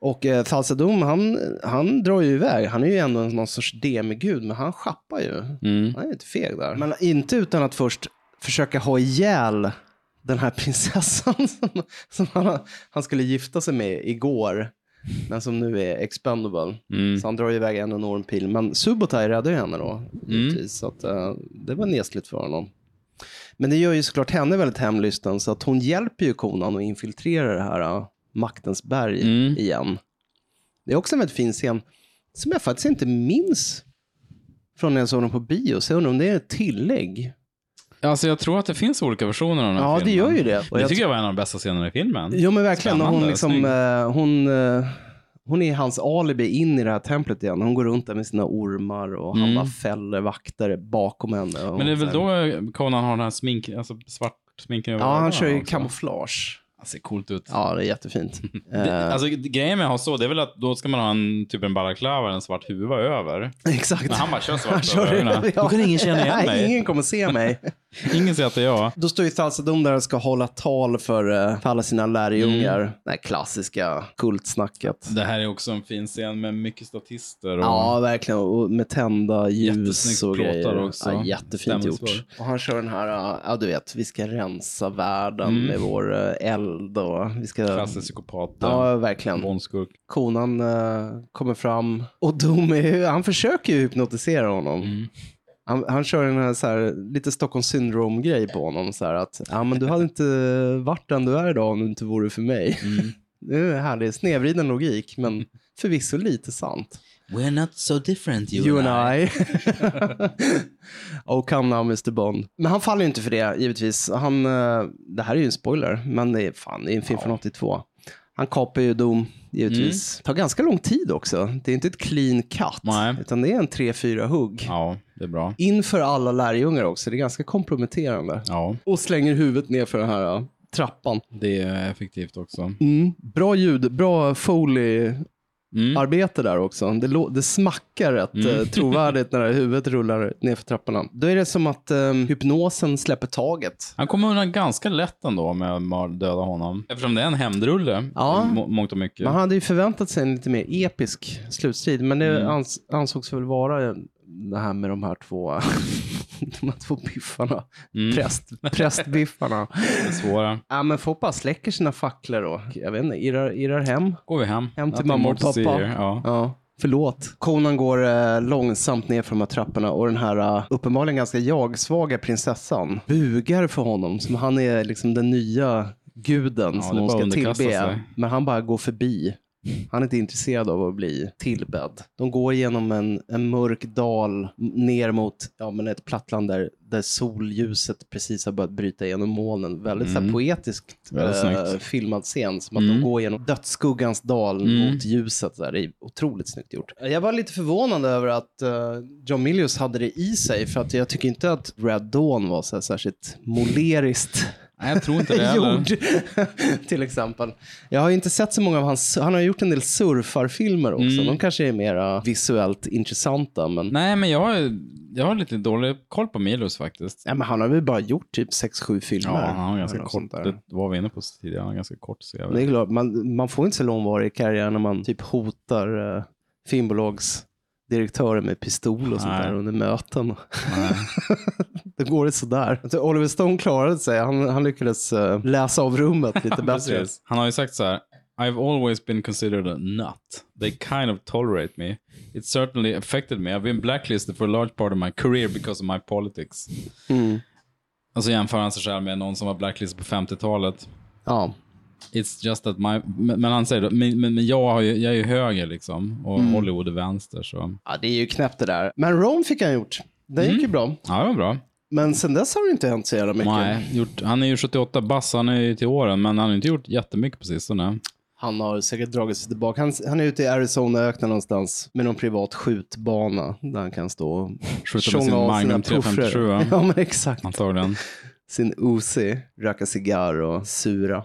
Och eh, Falsadom, han, han drar ju iväg. Han är ju ändå någon sorts demigud, men han schappar ju. Mm. Han är lite feg där. Men inte utan att först försöka ha ihjäl den här prinsessan som, som han, han skulle gifta sig med igår. Men som nu är expendable. Mm. Så han drar iväg en enorm pil. Men Subotai räddar ju henne då. givetvis. Så att, eh, det var nesligt för honom. Men det gör ju såklart henne väldigt hemlysten. Så att hon hjälper ju konan att infiltrera det här eh, maktens berg Mm. igen. Det är också en väldigt fin scen som jag faktiskt inte minns från när jag såg den på bio. Så jag undrar om det är ett tillägg. Alltså jag tror att det finns olika versioner av den här Ja, det filmen. gör ju det. Och Det jag tycker jag var en av de bästa scenerna i filmen. Jo men verkligen, när hon, Spännande, liksom, eh, hon, eh, hon är hans alibi in i det här templet igen. Hon går runt där med sina ormar och han Mm. bara fäller vakter bakom henne. Och Men det är väl så här- då Conan har den här smink, alltså svart sminken över Ja, han ögonen kör ju också. kamouflage. Det ser coolt ut. Ja, det är jättefint. Det, Eh, alltså grejen med att ha så, det är väl att då ska man ha en typ en balaklava, en svart huva över. Exakt. Men han bara kör svart över ögonen. det. Då kan ingen känna igen Nej, mig. ingen kommer se mig. Ingen säger att det är jag. Då står ju Thalsadom där och ska hålla tal för, eh, för alla sina lärjungar. Mm. Det här klassiska kultsnacket. Det här är också en fin scen med mycket statister. Och... Ja, verkligen. Och med tända ljus och grejer. också. Ja, jättefint Stämningsfull. gjort. Och han kör den här, äh, ja du vet, vi ska rensa världen Mm. med vår äh, eld och vi ska... Klassisk psykopat. Ja, verkligen. Bondskurk. Konan äh, kommer fram och Dom han försöker ju hypnotisera honom. Mm. Han, han kör en här, så här, lite Stockholm syndrome-grej på honom. Så här, att ja, men du hade inte varit den du är idag om du inte vore för mig. Mm. Det är härlig, snedvriden logik, men förvisso lite sant. We're not so different You, and I. oh, come now Mr. Bond. Men han faller ju inte för det, givetvis. Han, eh, det här är ju en spoiler, men det är, fan, det är en film från 82. Han kapar ju Dom, givetvis. Mm. tar ganska lång tid också. Det är inte ett clean cut, Nej. utan det är en tre, fyra hugg. Ja, det är bra. Inför alla lärjungar också, det är ganska komprometterande. Ja, Och slänger huvudet ner för den här eh, trappan. det är effektivt också. Mm. Bra ljud, bra foley Mm. arbete där också. Det, det smackar rätt mm. trovärdigt när huvudet rullar ner för trapporna. Då är det som att um, hypnosen släpper taget. Han kommer undan ganska lätt ändå med att döda honom. Eftersom det är en hämndrulle, Ja. må- mångt och mycket. Man hade ju förväntat sig en lite mer episk slutstrid, men det Mm. ans ansågs väl vara det här med de här två, de här två biffarna. Mm. Präst, prästbiffarna. Det är svåra. Ja, men bara släcker sina facklor och, jag vet inte, irrar, irrar hem. Går vi hem. Hem till mamma och pappa. Ja. Ja, förlåt. Konan går eh, långsamt ner för de här trapporna och den här eh, uppenbarligen ganska jag-svaga prinsessan bugar för honom som han är liksom den nya guden Ja, som hon ska tillbe. sig. Men han bara går förbi Han är inte intresserad av att bli tillbedd. De går genom en, en mörk dal ner mot ja, men ett plattland där, där solljuset precis har börjat bryta igenom molnen. Väldigt så här, poetiskt Mm. Eh, snyggt. filmad scen. Som att Mm. de går genom dödsskuggans dal Mm. mot ljuset. Där. Det är otroligt snyggt gjort. Jag var lite förvånad över att eh, John Milius hade det i sig. För att jag tycker inte att Red Dawn var så här särskilt moleriskt Nej, jag tror inte det gjord. till exempel. Jag har inte sett så många av hans, han har gjort en del surfarfilmer också. Mm. De kanske är mera visuellt intressanta. Men, Nej, men jag jag har lite dålig koll på Milos faktiskt. ja, men han har väl bara gjort typ 6-7 filmer. Ja, han har ganska kort, det var vi inne på tidigare, han har ganska kort CV. Det är klart, man, man får inte så långvarig karriär när man typ hotar uh, filmbolagsdirektörer med pistol och sånt där under möten. Då går det sådär. Oliver Stone klarade sig. Han, han lyckades eh, läsa av rummet lite bättre. Han har ju sagt så här. I've always been considered a nut. They kind of tolerate me. It certainly affected me. I've been blacklisted for a large part of my career because of my politics. Mm. Och så jämför han sig själv med någon som var blacklisted på 50-talet. Ja. It's just that my... Men men han säger då, men, men jag, har ju, jag är ju höger liksom. Och Mm. Hollywood är vänster så. ja, det är ju knäppt det där. Men Rome fick han gjort. Den gick ju bra. Ja, det var bra. Men sen dess har det inte hänt så jävla mycket. Nej, gjort, han är ju 78 bass, han är ju till åren, men han har inte gjort jättemycket på sistone. Han har säkert dragit sig tillbaka. Han, han är ute i Arizonaöknen någonstans med någon privat skjutbana där han kan stå och Skjuta med sin Magnum puffrar. 357, va? Ja, men exakt. Antagligen. Sin Uzi, röka cigarr och sura.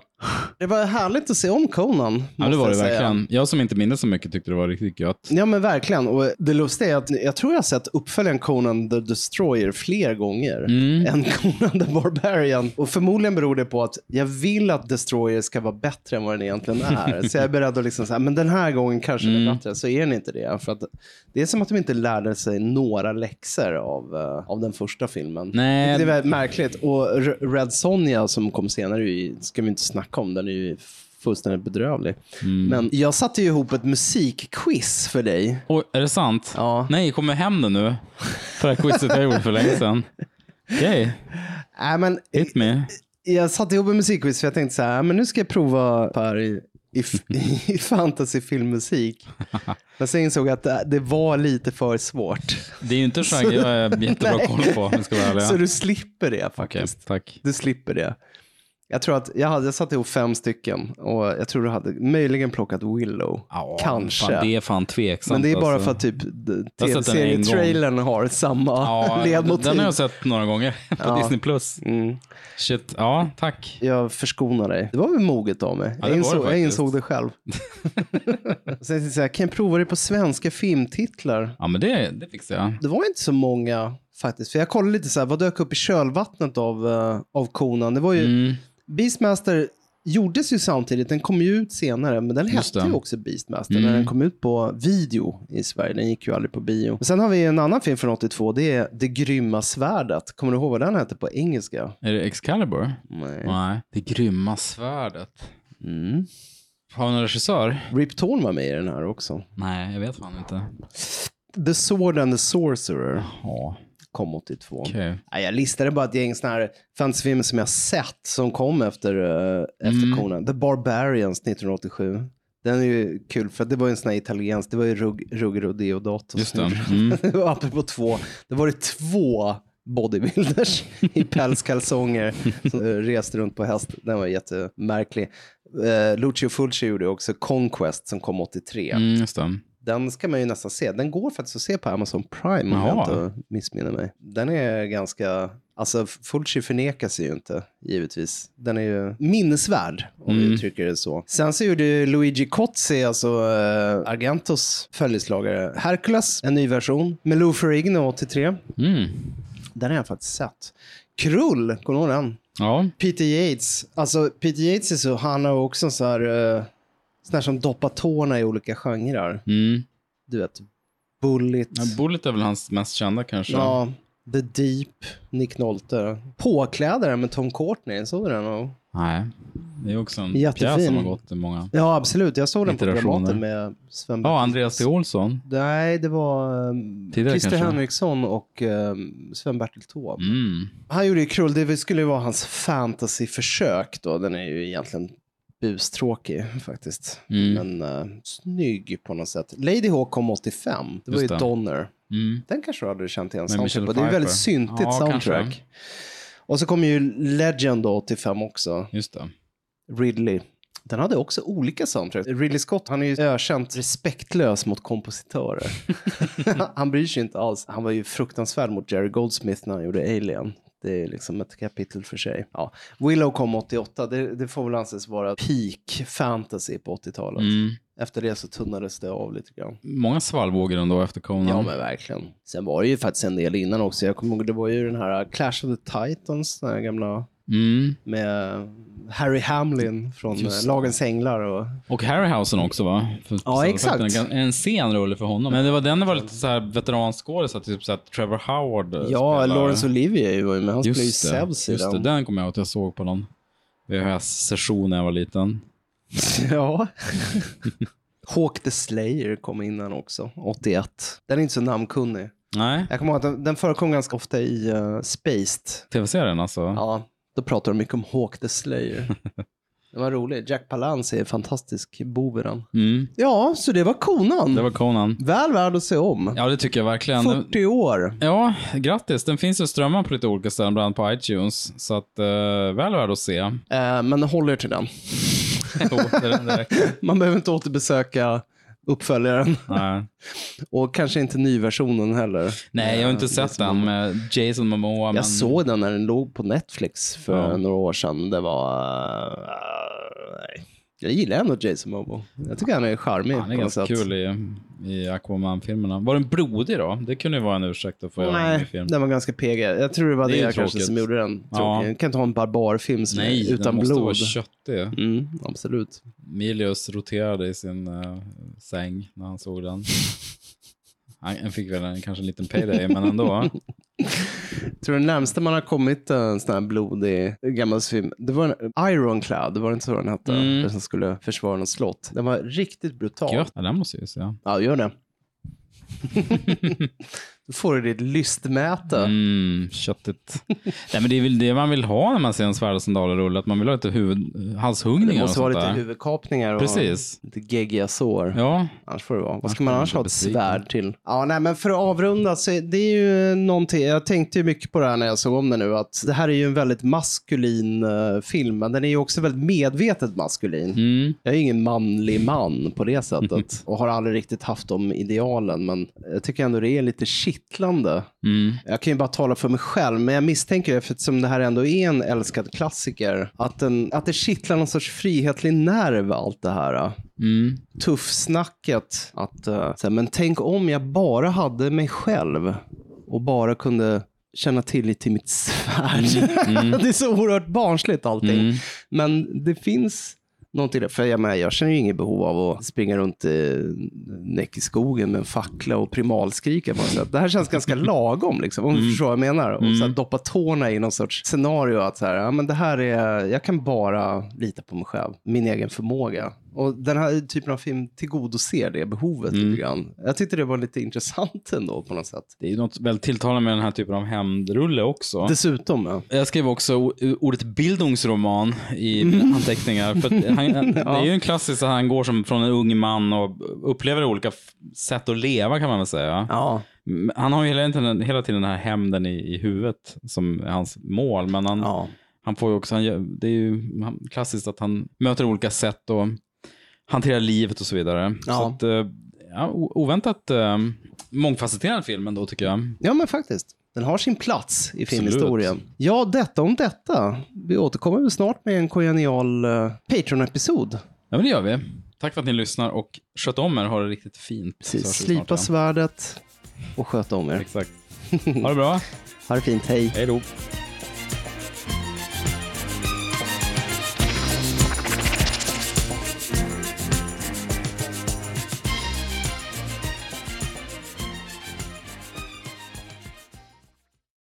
Det var härligt att se om Conan. Ja, det var det jag verkligen. Jag som inte minns så mycket tyckte det var riktigt gött. Ja men verkligen. Och det lustiga är att jag tror jag har sett uppföljaren Conan the Destroyer fler gånger Mm. än Conan the Barbarian. Och förmodligen beror det på att jag vill att Destroyer ska vara bättre än vad den egentligen är. Så jag är beredd att liksom säga, men den här gången kanske den är Mm. bättre. Så är den inte det. För att det är som att de inte lärde sig några läxor av, eh, av den första filmen. Nej. Det är väldigt märkligt. Och Red Sonja som kom senare ska vi inte snacka om. Den är ju fullständigt bedrövlig. Mm. Men jag satte ju ihop ett musikquiz för dig. Oj, är det sant? Ja. Nej, kommer hem det nu. För det här quizet jag gjorde för länge sedan. Okej, Äh, men, hit me. jag satte ihop en musikquiz för jag tänkte så här, äh, men nu ska jag prova Per i, i, i fantasyfilmmusik. Men sen insåg jag att det, det var lite för svårt. Det är ju inte en genre jag har jättebra koll på, om jag ska vara ärlig. Så du slipper det faktiskt. tack. Du slipper det. Jag tror att jag, hade, jag satte ihop fem stycken och jag tror du hade möjligen plockat Willow. Ja, Kanske. Fan, det är fan tveksamt. Men det är bara alltså. för att typ Jag har tv-serietrailern samma Ja, ledmotiv. den har jag sett några gånger på Ja. Disney+. Plus. Mm. Shit, ja, tack. Jag förskonar dig. Det var väl moget av mig. Ja, jag, insåg, jag insåg det själv. Sen tänkte jag, kan jag prova det på svenska filmtitlar? Ja, men det, det fixar jag. Det var inte så många faktiskt. För jag kollade lite så här, vad dök upp i kölvattnet av, uh, av Conan? Det var ju, Mm. Beastmaster gjordes ju samtidigt, den kom ju ut senare, men den Just hette ju också Beastmaster Mm. när den kom ut på video i Sverige. Den gick ju aldrig på bio. Men sen har vi en annan film från 82, det är Det grymma svärdet. Kommer du ihåg vad den hette på engelska? Är det Excalibur? Nej. Nej. Det grymma svärdet. Mm. Har vi någon regissör? Rip Torn var med i den här också. Nej, jag vet fan inte. The Sword and the Sorcerer Ja, kom 82. okej. Nej, jag listade bara ett gäng såna här fantasyfilmer som jag sett som kom efter, uh, efter Mm. Conan. The Barbarians 1987. Den är ju kul för det var en sån här italiensk, det var ju Rug, Ruggero Deodato. Just det. Mm. apropå två, det var det två bodybuilders i pälskalsonger som eh, reste runt på häst. Den var jättemärklig. Uh, Lucio Fulci gjorde också Conquest som kom 83. Mm, just det. Den ska man ju nästan se. Den går faktiskt att se på Amazon Prime om jag inte missminner mig. Den är ganska, alltså Fulci förnekar sig ju inte, givetvis. Den är ju minnesvärd, om vi Mm. uttrycker det så. Sen så gjorde Luigi Cozzi, alltså uh, Argentos följeslagare, Hercules, en ny version, med Lou Ferrigno 83. Mm. Den har jag faktiskt sett. Krull, kommer du ihåg den? Ja, Peter Yates. Alltså Peter Yates är så, han har också så här, uh, här som doppar tårna i olika genrer. mm. Du vet, Bullet. ja. Bullet är väl hans mest kända kanske. Ja, The Deep, Nick Nolte. Påklädare med Tom Courtney, såg du den? Och... Nej, det är också en Jättefin. pjäs som har gått till många. Ja, absolut. Jag såg den på. Dramaten med Sven Ja, Andreas T. Olsson. Nej, det var um, Tidigare Christer kanske. Henriksson och um, Sven-Bertil Taube. Mm. Han gjorde ju Krull, det skulle ju vara hans fantasyförsök då. Den är ju egentligen bustråkig faktiskt. Mm. Men uh, snygg på något sätt. Lady Hawk kom 85. Det var Just ju det. Donner. Mm. Den kanske du hade känt igen soundtrack på. Det är väldigt syntigt Ja, soundtrack. kanske. Och så kom ju Legend då 85 också. Just det. Ridley. Den hade också olika soundtrack. Ridley Scott, han är ju ökänt respektlös mot kompositörer. han bryr sig inte alls. Han var ju fruktansvärd mot Jerry Goldsmith när han gjorde Alien. Det är liksom ett kapitel för sig. Ja. Willow kom 88, det, det får väl anses vara peak fantasy på 80-talet. Mm. Efter det så tunnades det av lite grann. Många svallvågor ändå efter Conan. Ja, men verkligen. Sen var det ju faktiskt en del innan också. Jag kommer ihåg, det var ju den här Clash of the Titans, den här gamla Mm. med Harry Hamlin från Just eh, det. Lagens Änglar. Och... Och Harryhausen också va? För, Ja, exakt. för En, en sen rulle för honom. Men det var den det var lite så här veteranskådis, typ så att Trevor Howard eh, Ja, spelar. Laurence Olivier var ju med. Han spelade ju det, Zeus i just det. den. Den kommer jag ihåg att jag såg på någon VHS-session när jag var liten. Ja. Hawk the Slayer kom innan också, 81. Den är inte så namnkunnig. Nej, Jag kommer ihåg att den, den förekom ganska ofta i uh, Spaced. tv-serien alltså. Ja, då pratar de mycket om Hawk the Slayer. Den var rolig. Jack Palance är fantastisk bov i den. Mm. Ja, så det var konan. Det var Conan. Väl värd att se om. Ja, det tycker jag verkligen. Den- 40 år. Ja, grattis. Den finns ju strömmad på lite olika ställen, bland annat på iTunes. Så att, eh, väl värd att se. Eh, men håller till den. Jo, det, det. Man behöver inte återbesöka uppföljaren. Nej. Och kanske inte nyversionen heller. Nej, jag har inte Eh, sett liksom- den med Jason Momoa. men... Jag såg den när den låg på Netflix för Ja. några år sedan. Det var... eh, nej. Jag gillar ändå Jason Momoa. Jag tycker han är charmig Han är ganska kul i, i Aquaman-filmerna. Var den blodig då? Det kunde ju vara en ursäkt att få göra en Nej, film. den var ganska PG. Jag tror det var Det det, kanske som gjorde den Ja. Jag kan inte ha en barbarfilm som Nej, är den utan måste vara blod. köttig. Mm, absolut. Milius roterade i sin eh, säng när han såg den. Han fick väl en, kanske en liten payday, men ändå. Tror det närmsta man har kommit en sån här blodig gammal film, det var en Ironclad, det var inte så den hette, Mm. den som skulle försvara något slott. Den var riktigt brutal. Gött. Ja, den måste jag ju se. Ja, gör det. Då får du ditt lystmäte. Mm, köttigt. Nej, men det är väl det man vill ha när man ser en svärd och sandaler-rulle, att man vill ha lite huvud, halshuggningar Det måste vara lite där. huvudkapningar och Precis. lite geggiga sår. Ja, Annars får det vara. Vad ska man annars ha ett svärd till? Ja, nej, men för att avrunda så det är ju någonting. Jag tänkte ju mycket på det här när jag såg om det nu. Att det här är ju en väldigt maskulin eh, film, men den är ju också väldigt medvetet maskulin. mm. Jag är ju ingen manlig man på det sättet och har aldrig riktigt haft de idealen. Men jag tycker ändå det är lite kittlande. Mm. Jag kan ju bara tala för mig själv, men jag misstänker, eftersom det här ändå är en älskad klassiker, att, den, att det kittlar någon sorts frihetlig nerv allt det här. Mm. Tuffsnacket. Att, så här, men tänk om jag bara hade mig själv och bara kunde känna tillit till mitt svärd. det är så oerhört barnsligt allting. Mm. Men det finns någonting. För jag, menar, jag känner ju inget behov av att springa runt i näck i skogen med en fackla och primalskrika. På sätt. Det här känns ganska lagom, liksom, om du förstår vad jag menar. Och så här, doppa tårna i någon sorts scenario. Att så här, ja, men det här är, jag kan bara lita på mig själv, min egen förmåga. Och den här typen av film tillgodoser det behovet lite grann. Jag tyckte det var lite intressant ändå på något sätt. Det är ju något väldigt tilltalande med den här typen av hämndrulle också. Dessutom, ja. Jag skrev också o- ordet bildungsroman i anteckningar. För han, Det är ju en klassisk att han går som från en ung man och upplever olika sätt att leva kan man väl säga. Ja, Han har ju hela tiden, hela tiden den här hämnden i, i huvudet som är hans mål. Men han, ja. han får också, han, det är ju klassiskt att han möter olika sätt och hanterar livet och så vidare. Ja. Så att, eh, ja, oväntat eh, mångfacetterad film ändå tycker jag. Ja, men faktiskt. Den har sin plats i filmhistorien. Ja, detta om detta. Vi återkommer väl snart med en kongenial uh, Patreon-episod. Ja, men det gör vi. Tack för att ni lyssnar och sköt om er. Ha det riktigt fint. Precis. Slipa snart svärdet och sköt om er. Exakt. Ha det bra. Ha det fint. Hej. Hej då.